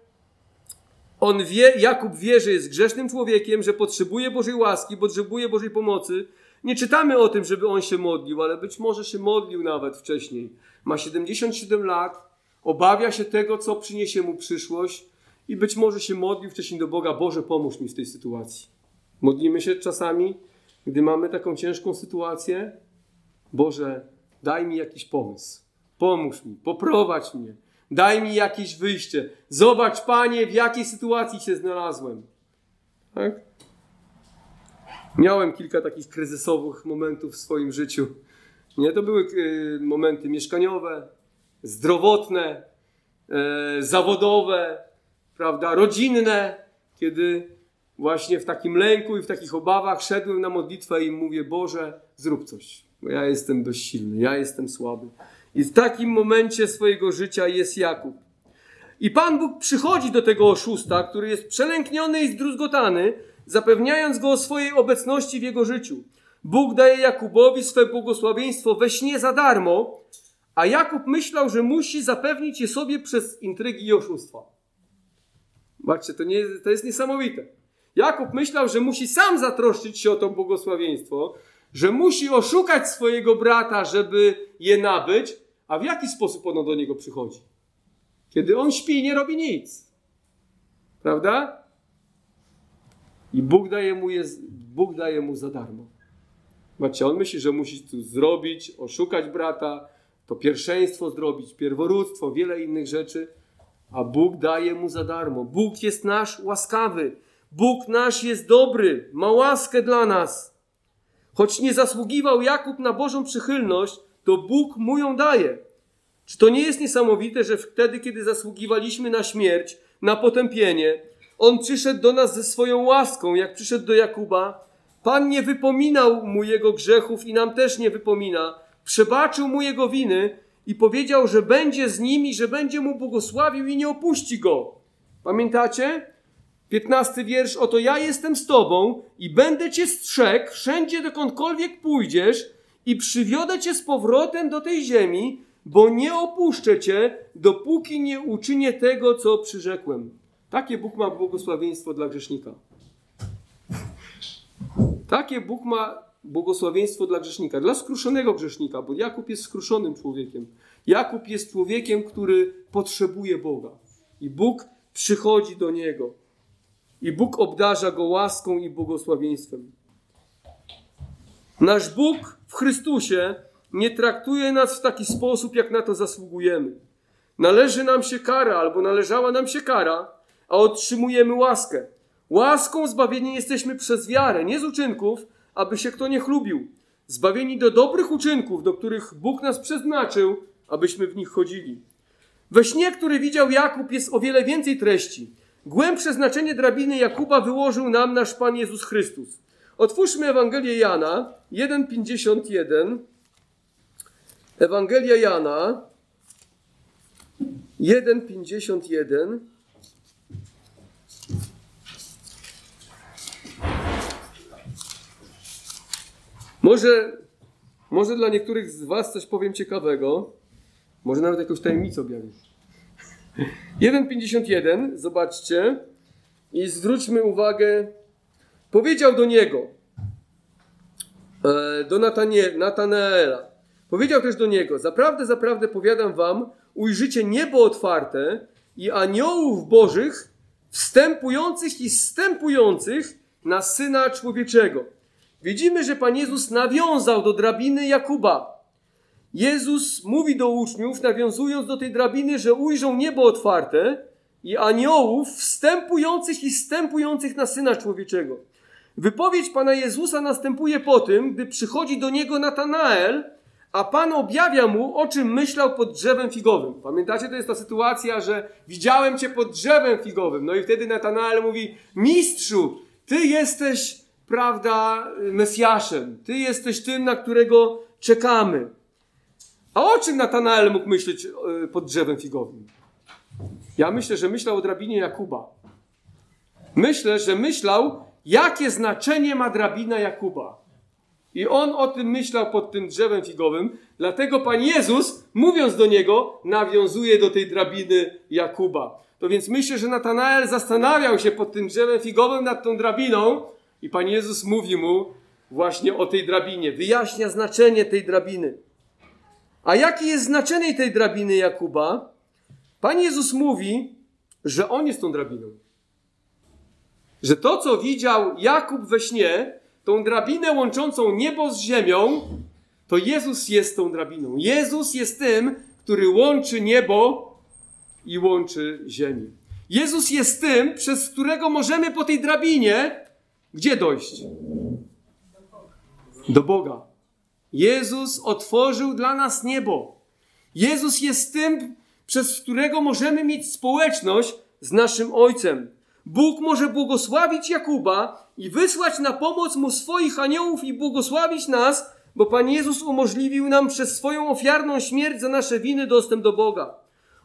on wie, Jakub wie, że jest grzesznym człowiekiem, że potrzebuje Bożej łaski, potrzebuje Bożej pomocy. Nie czytamy o tym, żeby on się modlił, ale być może się modlił nawet wcześniej. Ma 77 lat, obawia się tego, co przyniesie mu przyszłość i być może się modlił wcześniej do Boga: Boże, pomóż mi w tej sytuacji. Modlimy się czasami, gdy mamy taką ciężką sytuację. Boże, daj mi jakiś pomysł. Pomóż mi, poprowadź mnie. Daj mi jakieś wyjście. Zobacz, Panie, w jakiej sytuacji się znalazłem. Tak? Miałem kilka takich kryzysowych momentów w swoim życiu. Nie, to były y, momenty mieszkaniowe, zdrowotne, e, zawodowe, prawda, rodzinne, kiedy właśnie w takim lęku i w takich obawach szedłem na modlitwę i mówię: Boże, zrób coś, bo ja jestem dość silny, ja jestem słaby. I w takim momencie swojego życia jest Jakub. I Pan Bóg przychodzi do tego oszusta, który jest przelękniony i zdruzgotany, zapewniając go o swojej obecności w jego życiu. Bóg daje Jakubowi swe błogosławieństwo we śnie za darmo, a Jakub myślał, że musi zapewnić je sobie przez intrygi i oszustwa. Zobaczcie, to, nie, to jest niesamowite. Jakub myślał, że musi sam zatroszczyć się o to błogosławieństwo, że musi oszukać swojego brata, żeby je nabyć, a w jaki sposób ono do niego przychodzi? Kiedy on śpi nie robi nic. Prawda? I Bóg daje mu, je, Bóg daje mu za darmo. Zobaczcie, on myśli, że musi tu zrobić, oszukać brata, to pierwszeństwo zrobić, pierworództwo, wiele innych rzeczy, a Bóg daje mu za darmo. Bóg jest nasz łaskawy. Bóg nasz jest dobry, ma łaskę dla nas. Choć nie zasługiwał Jakub na Bożą przychylność, to Bóg mu ją daje. Czy to nie jest niesamowite, że wtedy, kiedy zasługiwaliśmy na śmierć, na potępienie, On przyszedł do nas ze swoją łaską, jak przyszedł do Jakuba. Pan nie wypominał mu jego grzechów i nam też nie wypomina. Przebaczył mu jego winy i powiedział, że będzie z nim i że będzie mu błogosławił i nie opuści go. Pamiętacie? 15 wiersz. Oto ja jestem z tobą i będę cię strzegł wszędzie, dokądkolwiek pójdziesz i przywiodę cię z powrotem do tej ziemi, bo nie opuszczę cię, dopóki nie uczynię tego, co przyrzekłem. Takie Bóg ma błogosławieństwo dla grzesznika. Takie Bóg ma błogosławieństwo dla grzesznika, dla skruszonego grzesznika, bo Jakub jest skruszonym człowiekiem. Jakub jest człowiekiem, który potrzebuje Boga. I Bóg przychodzi do niego. I Bóg obdarza go łaską i błogosławieństwem. Nasz Bóg w Chrystusie nie traktuje nas w taki sposób, jak na to zasługujemy. Należy nam się kara, albo należała nam się kara, a otrzymujemy łaskę. Łaską zbawieni jesteśmy przez wiarę, nie z uczynków, aby się kto nie chlubił. Zbawieni do dobrych uczynków, do których Bóg nas przeznaczył, abyśmy w nich chodzili. We śnie, który widział Jakub, jest o wiele więcej treści. Głębsze znaczenie drabiny Jakuba wyłożył nam nasz Pan Jezus Chrystus. Otwórzmy Ewangelię Jana 1,51. Ewangelia Jana 1,51. Może, może dla niektórych z Was coś powiem ciekawego. Może nawet jakąś tajemnicę objawię. 1,51, zobaczcie. I zwróćmy uwagę. Powiedział do niego, e, do Natanie, Natanaela. Powiedział też do niego: Zaprawdę, zaprawdę powiadam wam, ujrzycie niebo otwarte i aniołów bożych wstępujących i wstępujących na syna człowieczego. Widzimy, że Pan Jezus nawiązał do drabiny Jakuba. Jezus mówi do uczniów, nawiązując do tej drabiny, że ujrzą niebo otwarte i aniołów wstępujących i wstępujących na syna człowieczego. Wypowiedź Pana Jezusa następuje po tym, gdy przychodzi do niego Natanael, a Pan objawia mu, o czym myślał pod drzewem figowym. Pamiętacie, to jest ta sytuacja, że widziałem Cię pod drzewem figowym. No i wtedy Natanael mówi, mistrzu, Ty jesteś, prawda, Mesjaszem. Ty jesteś tym, na którego czekamy. A o czym Natanael mógł myśleć e, pod drzewem figowym? Ja myślę, że myślał o drabinie Jakuba. Myślę, że myślał, jakie znaczenie ma drabina Jakuba. I on o tym myślał pod tym drzewem figowym, dlatego Pan Jezus, mówiąc do niego, nawiązuje do tej drabiny Jakuba. To więc myślę, że Natanael zastanawiał się pod tym drzewem figowym nad tą drabiną i Pan Jezus mówi mu właśnie o tej drabinie, wyjaśnia znaczenie tej drabiny. A jakie jest znaczenie tej drabiny Jakuba? Pan Jezus mówi, że on jest tą drabiną. Że to, co widział Jakub we śnie, tą drabinę łączącą niebo z ziemią, to Jezus jest tą drabiną. Jezus jest tym, który łączy niebo i łączy ziemię. Jezus jest tym, przez którego możemy po tej drabinie gdzie dojść? Do Boga. Jezus otworzył dla nas niebo. Jezus jest tym, przez którego możemy mieć społeczność z naszym Ojcem. Bóg może błogosławić Jakuba i wysłać na pomoc mu swoich aniołów i błogosławić nas, bo Pan Jezus umożliwił nam przez swoją ofiarną śmierć za nasze winy dostęp do Boga.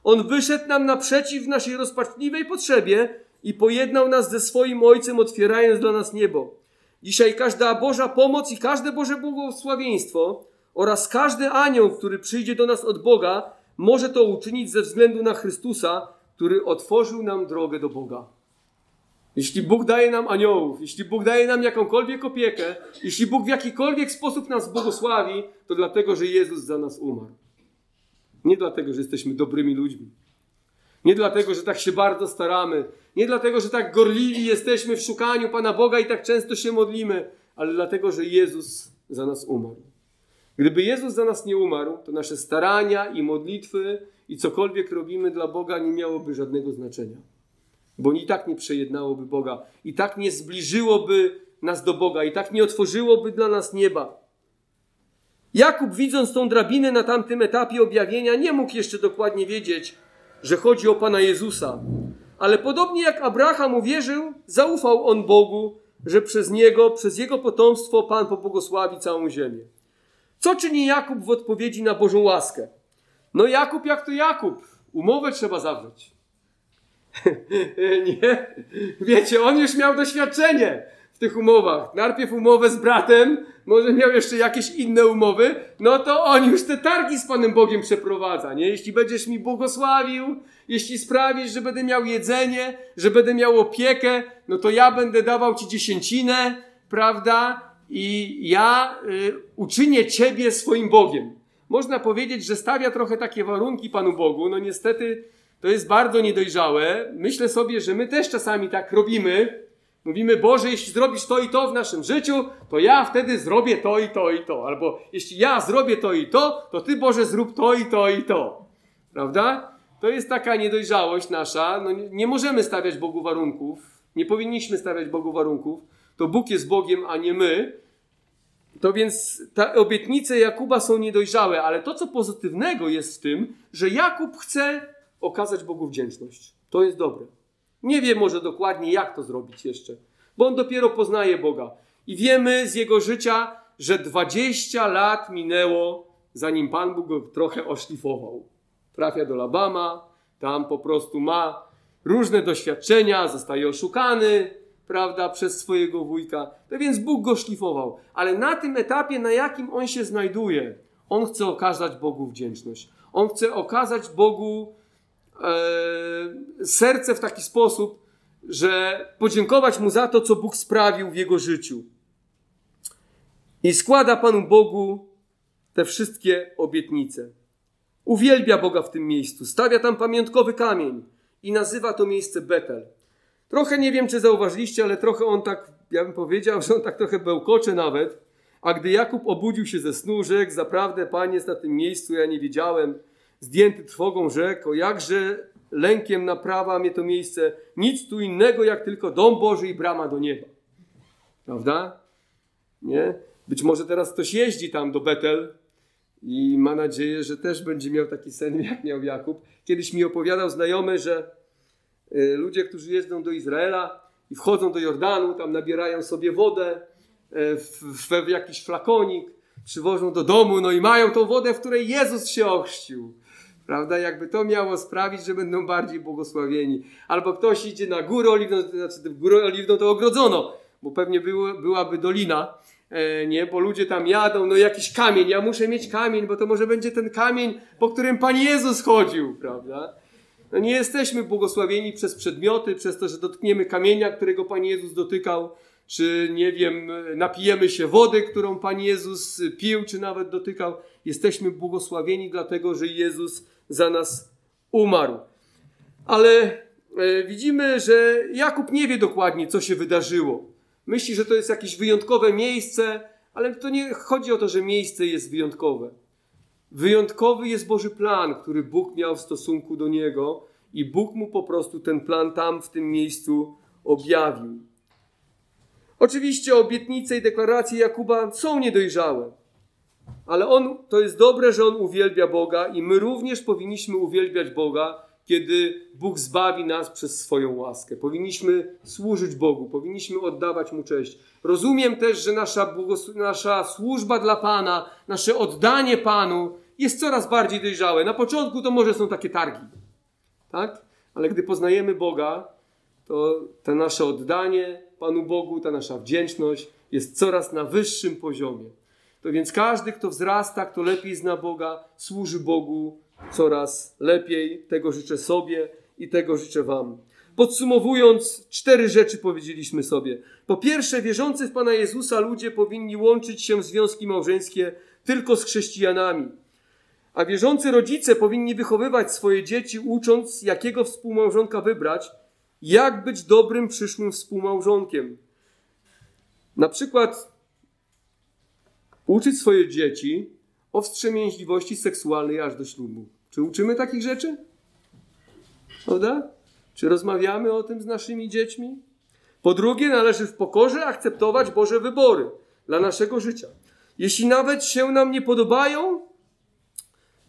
On wyszedł nam naprzeciw w naszej rozpaczliwej potrzebie i pojednał nas ze swoim Ojcem, otwierając dla nas niebo. Dzisiaj każda Boża pomoc i każde Boże błogosławieństwo oraz każdy anioł, który przyjdzie do nas od Boga, może to uczynić ze względu na Chrystusa, który otworzył nam drogę do Boga. Jeśli Bóg daje nam aniołów, jeśli Bóg daje nam jakąkolwiek opiekę, jeśli Bóg w jakikolwiek sposób nas błogosławi, to dlatego, że Jezus za nas umarł. Nie dlatego, że jesteśmy dobrymi ludźmi. Nie dlatego, że tak się bardzo staramy. Nie dlatego, że tak gorliwi jesteśmy w szukaniu Pana Boga i tak często się modlimy, ale dlatego, że Jezus za nas umarł. Gdyby Jezus za nas nie umarł, to nasze starania i modlitwy i cokolwiek robimy dla Boga nie miałoby żadnego znaczenia. Bo i tak nie przejednałoby Boga, i tak nie zbliżyłoby nas do Boga, i tak nie otworzyłoby dla nas nieba. Jakub, widząc tą drabinę na tamtym etapie objawienia, nie mógł jeszcze dokładnie wiedzieć, że chodzi o Pana Jezusa. Ale podobnie jak Abraham uwierzył, zaufał on Bogu, że przez niego, przez jego potomstwo Pan pobłogosławi całą ziemię. Co czyni Jakub w odpowiedzi na Bożą łaskę? No Jakub jak to Jakub. Umowę trzeba zawrzeć. [LAUGHS] nie? Wiecie, on już miał doświadczenie w tych umowach. Najpierw umowę z bratem, może miał jeszcze jakieś inne umowy, no to on już te targi z Panem Bogiem przeprowadza, nie? Jeśli będziesz mi błogosławił, jeśli sprawisz, że będę miał jedzenie, że będę miał opiekę, no to ja będę dawał Ci dziesięcinę, prawda? I ja y, uczynię Ciebie swoim Bogiem. Można powiedzieć, że stawia trochę takie warunki Panu Bogu. No niestety to jest bardzo niedojrzałe. Myślę sobie, że my też czasami tak robimy, Mówimy, Boże, jeśli zrobisz to i to w naszym życiu, to ja wtedy zrobię to i to i to. Albo jeśli ja zrobię to i to, to Ty, Boże, zrób to i to i to. Prawda? To jest taka niedojrzałość nasza. No, nie, możemy stawiać Bogu warunków. Nie powinniśmy stawiać Bogu warunków. To Bóg jest Bogiem, a nie my. To więc te obietnice Jakuba są niedojrzałe, ale to, co pozytywnego jest w tym, że Jakub chce okazać Bogu wdzięczność. To jest dobre. Nie wie może dokładnie, jak to zrobić jeszcze, bo on dopiero poznaje Boga. I wiemy z jego życia, że 20 lat minęło, zanim Pan Bóg go trochę oszlifował. Trafia do Labama, tam po prostu ma różne doświadczenia, zostaje oszukany, prawda, przez swojego wujka. To więc Bóg go szlifował. Ale na tym etapie, na jakim on się znajduje, on chce okazać Bogu wdzięczność. On chce okazać Bogu serce w taki sposób, że podziękować mu za to, co Bóg sprawił w jego życiu. I składa Panu Bogu te wszystkie obietnice. Uwielbia Boga w tym miejscu, stawia tam pamiątkowy kamień i nazywa to miejsce Betel. Trochę nie wiem, czy zauważyliście, ale trochę on tak, ja bym powiedział, [LAUGHS] że on tak trochę bełkocze nawet. A gdy Jakub obudził się ze snu, rzekł, zaprawdę Pan jest na tym miejscu, ja nie wiedziałem, zdjęty trwogą rzekł, jakże lękiem naprawa mnie to miejsce, nic tu innego jak tylko dom Boży i brama do nieba. Prawda? Nie? Być może teraz ktoś jeździ tam do Betel i ma nadzieję, że też będzie miał taki sen, [LAUGHS] jak miał Jakub. Kiedyś mi opowiadał znajomy, że y, ludzie, którzy jeżdżą do Izraela i wchodzą do Jordanu, tam nabierają sobie wodę y, w, w, jakiś flakonik, przywożą do domu, no i mają tą wodę, w której Jezus się ochrzcił. Prawda? Jakby to miało sprawić, że będą bardziej błogosławieni. Albo ktoś idzie na górę oliwną, to znaczy górę oliwną to ogrodzono, bo pewnie byłaby dolina, e, nie? Bo ludzie tam jadą, no jakiś kamień, ja muszę mieć kamień, bo to może będzie ten kamień, po którym Pan Jezus chodził, prawda? No nie jesteśmy błogosławieni przez przedmioty, przez to, że dotkniemy kamienia, którego Pan Jezus dotykał, czy nie wiem, napijemy się wody, którą Pan Jezus pił, czy nawet dotykał. Jesteśmy błogosławieni dlatego, że Jezus za nas umarł. Ale e, widzimy, że Jakub nie wie dokładnie, co się wydarzyło. Myśli, że to jest jakieś wyjątkowe miejsce, ale to nie chodzi o to, że miejsce jest wyjątkowe. Wyjątkowy jest Boży plan, który Bóg miał w stosunku do niego, i Bóg mu po prostu ten plan tam, w tym miejscu objawił. Oczywiście obietnice i deklaracje Jakuba są niedojrzałe. Ale on, to jest dobre, że on uwielbia Boga i my również powinniśmy uwielbiać Boga, kiedy Bóg zbawi nas przez swoją łaskę. Powinniśmy służyć Bogu, powinniśmy oddawać Mu cześć. Rozumiem też, że nasza, nasza służba dla Pana, nasze oddanie Panu jest coraz bardziej dojrzałe. Na początku to może są takie targi, tak? Ale gdy poznajemy Boga, to to nasze oddanie Panu Bogu, ta nasza wdzięczność jest coraz na wyższym poziomie. To więc każdy, kto wzrasta, kto lepiej zna Boga, służy Bogu coraz lepiej. Tego życzę sobie i tego życzę Wam. Podsumowując, cztery rzeczy powiedzieliśmy sobie. Po pierwsze, wierzący w Pana Jezusa ludzie powinni łączyć się w związki małżeńskie tylko z chrześcijanami. A wierzący rodzice powinni wychowywać swoje dzieci, ucząc, jakiego współmałżonka wybrać, jak być dobrym przyszłym współmałżonkiem. Na przykład uczyć swoje dzieci o wstrzemięźliwości seksualnej aż do ślubu. Czy uczymy takich rzeczy? Prawda? Czy rozmawiamy o tym z naszymi dziećmi? Po drugie, należy w pokorze akceptować Boże wybory dla naszego życia. Jeśli nawet się nam nie podobają,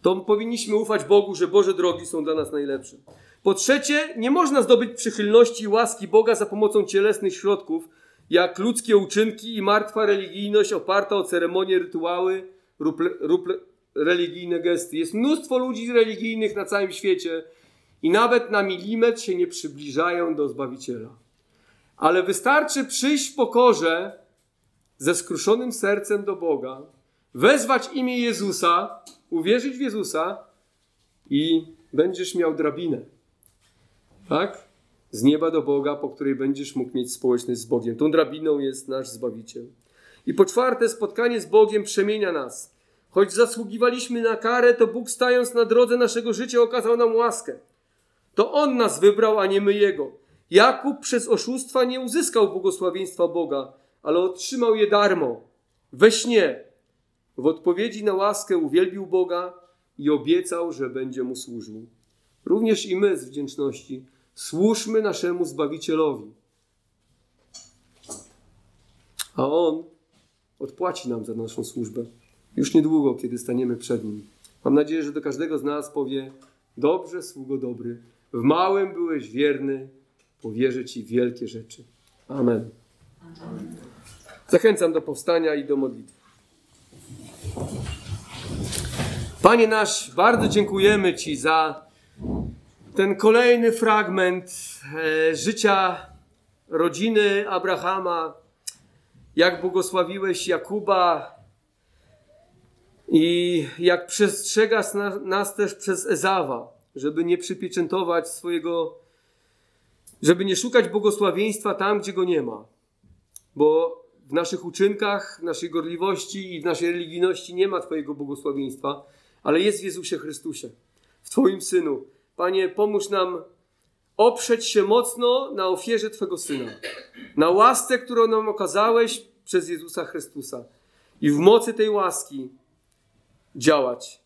to powinniśmy ufać Bogu, że Boże drogi są dla nas najlepsze. Po trzecie, nie można zdobyć przychylności i łaski Boga za pomocą cielesnych środków, jak ludzkie uczynki i martwa religijność oparta o ceremonie, rytuały lub religijne gesty. Jest mnóstwo ludzi religijnych na całym świecie i nawet na milimetr się nie przybliżają do Zbawiciela. Ale wystarczy przyjść w pokorze ze skruszonym sercem do Boga, wezwać imię Jezusa, uwierzyć w Jezusa i będziesz miał drabinę. Tak? Z nieba do Boga, po której będziesz mógł mieć społeczność z Bogiem. Tą drabiną jest nasz Zbawiciel. I po czwarte, spotkanie z Bogiem przemienia nas. Choć zasługiwaliśmy na karę, to Bóg stając na drodze naszego życia okazał nam łaskę. To On nas wybrał, a nie my Jego. Jakub przez oszustwa nie uzyskał błogosławieństwa Boga, ale otrzymał je darmo, we śnie. W odpowiedzi na łaskę uwielbił Boga i obiecał, że będzie mu służył. Również i my z wdzięczności służmy naszemu Zbawicielowi. A On odpłaci nam za naszą służbę. Już niedługo, kiedy staniemy przed Nim. Mam nadzieję, że do każdego z nas powie: Dobrze, sługo dobry, w małym byłeś wierny, powierzę Ci wielkie rzeczy. Amen. Zachęcam do powstania i do modlitwy. Panie nasz, bardzo dziękujemy Ci za ten kolejny fragment e, życia rodziny Abrahama, jak błogosławiłeś Jakuba i jak przestrzegasz nas też przez Ezawa, żeby nie przypieczętować swojego, żeby nie szukać błogosławieństwa tam, gdzie go nie ma. Bo w naszych uczynkach, w naszej gorliwości i w naszej religijności nie ma Twojego błogosławieństwa, ale jest w Jezusie Chrystusie, w Twoim Synu. Panie, pomóż nam oprzeć się mocno na ofierze Twego Syna, na łasce, którą nam okazałeś przez Jezusa Chrystusa i w mocy tej łaski działać.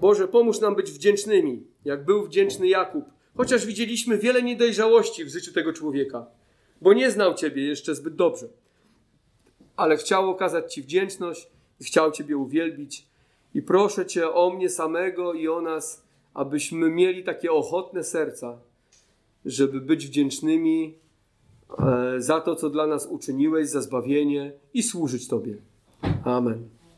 Boże, pomóż nam być wdzięcznymi, jak był wdzięczny Jakub, chociaż widzieliśmy wiele niedojrzałości w życiu tego człowieka, bo nie znał Ciebie jeszcze zbyt dobrze, ale chciał okazać Ci wdzięczność i chciał Ciebie uwielbić. I proszę Cię o mnie samego i o nas, abyśmy mieli takie ochotne serca, żeby być wdzięcznymi e, za to, co dla nas uczyniłeś, za zbawienie i służyć Tobie. Amen.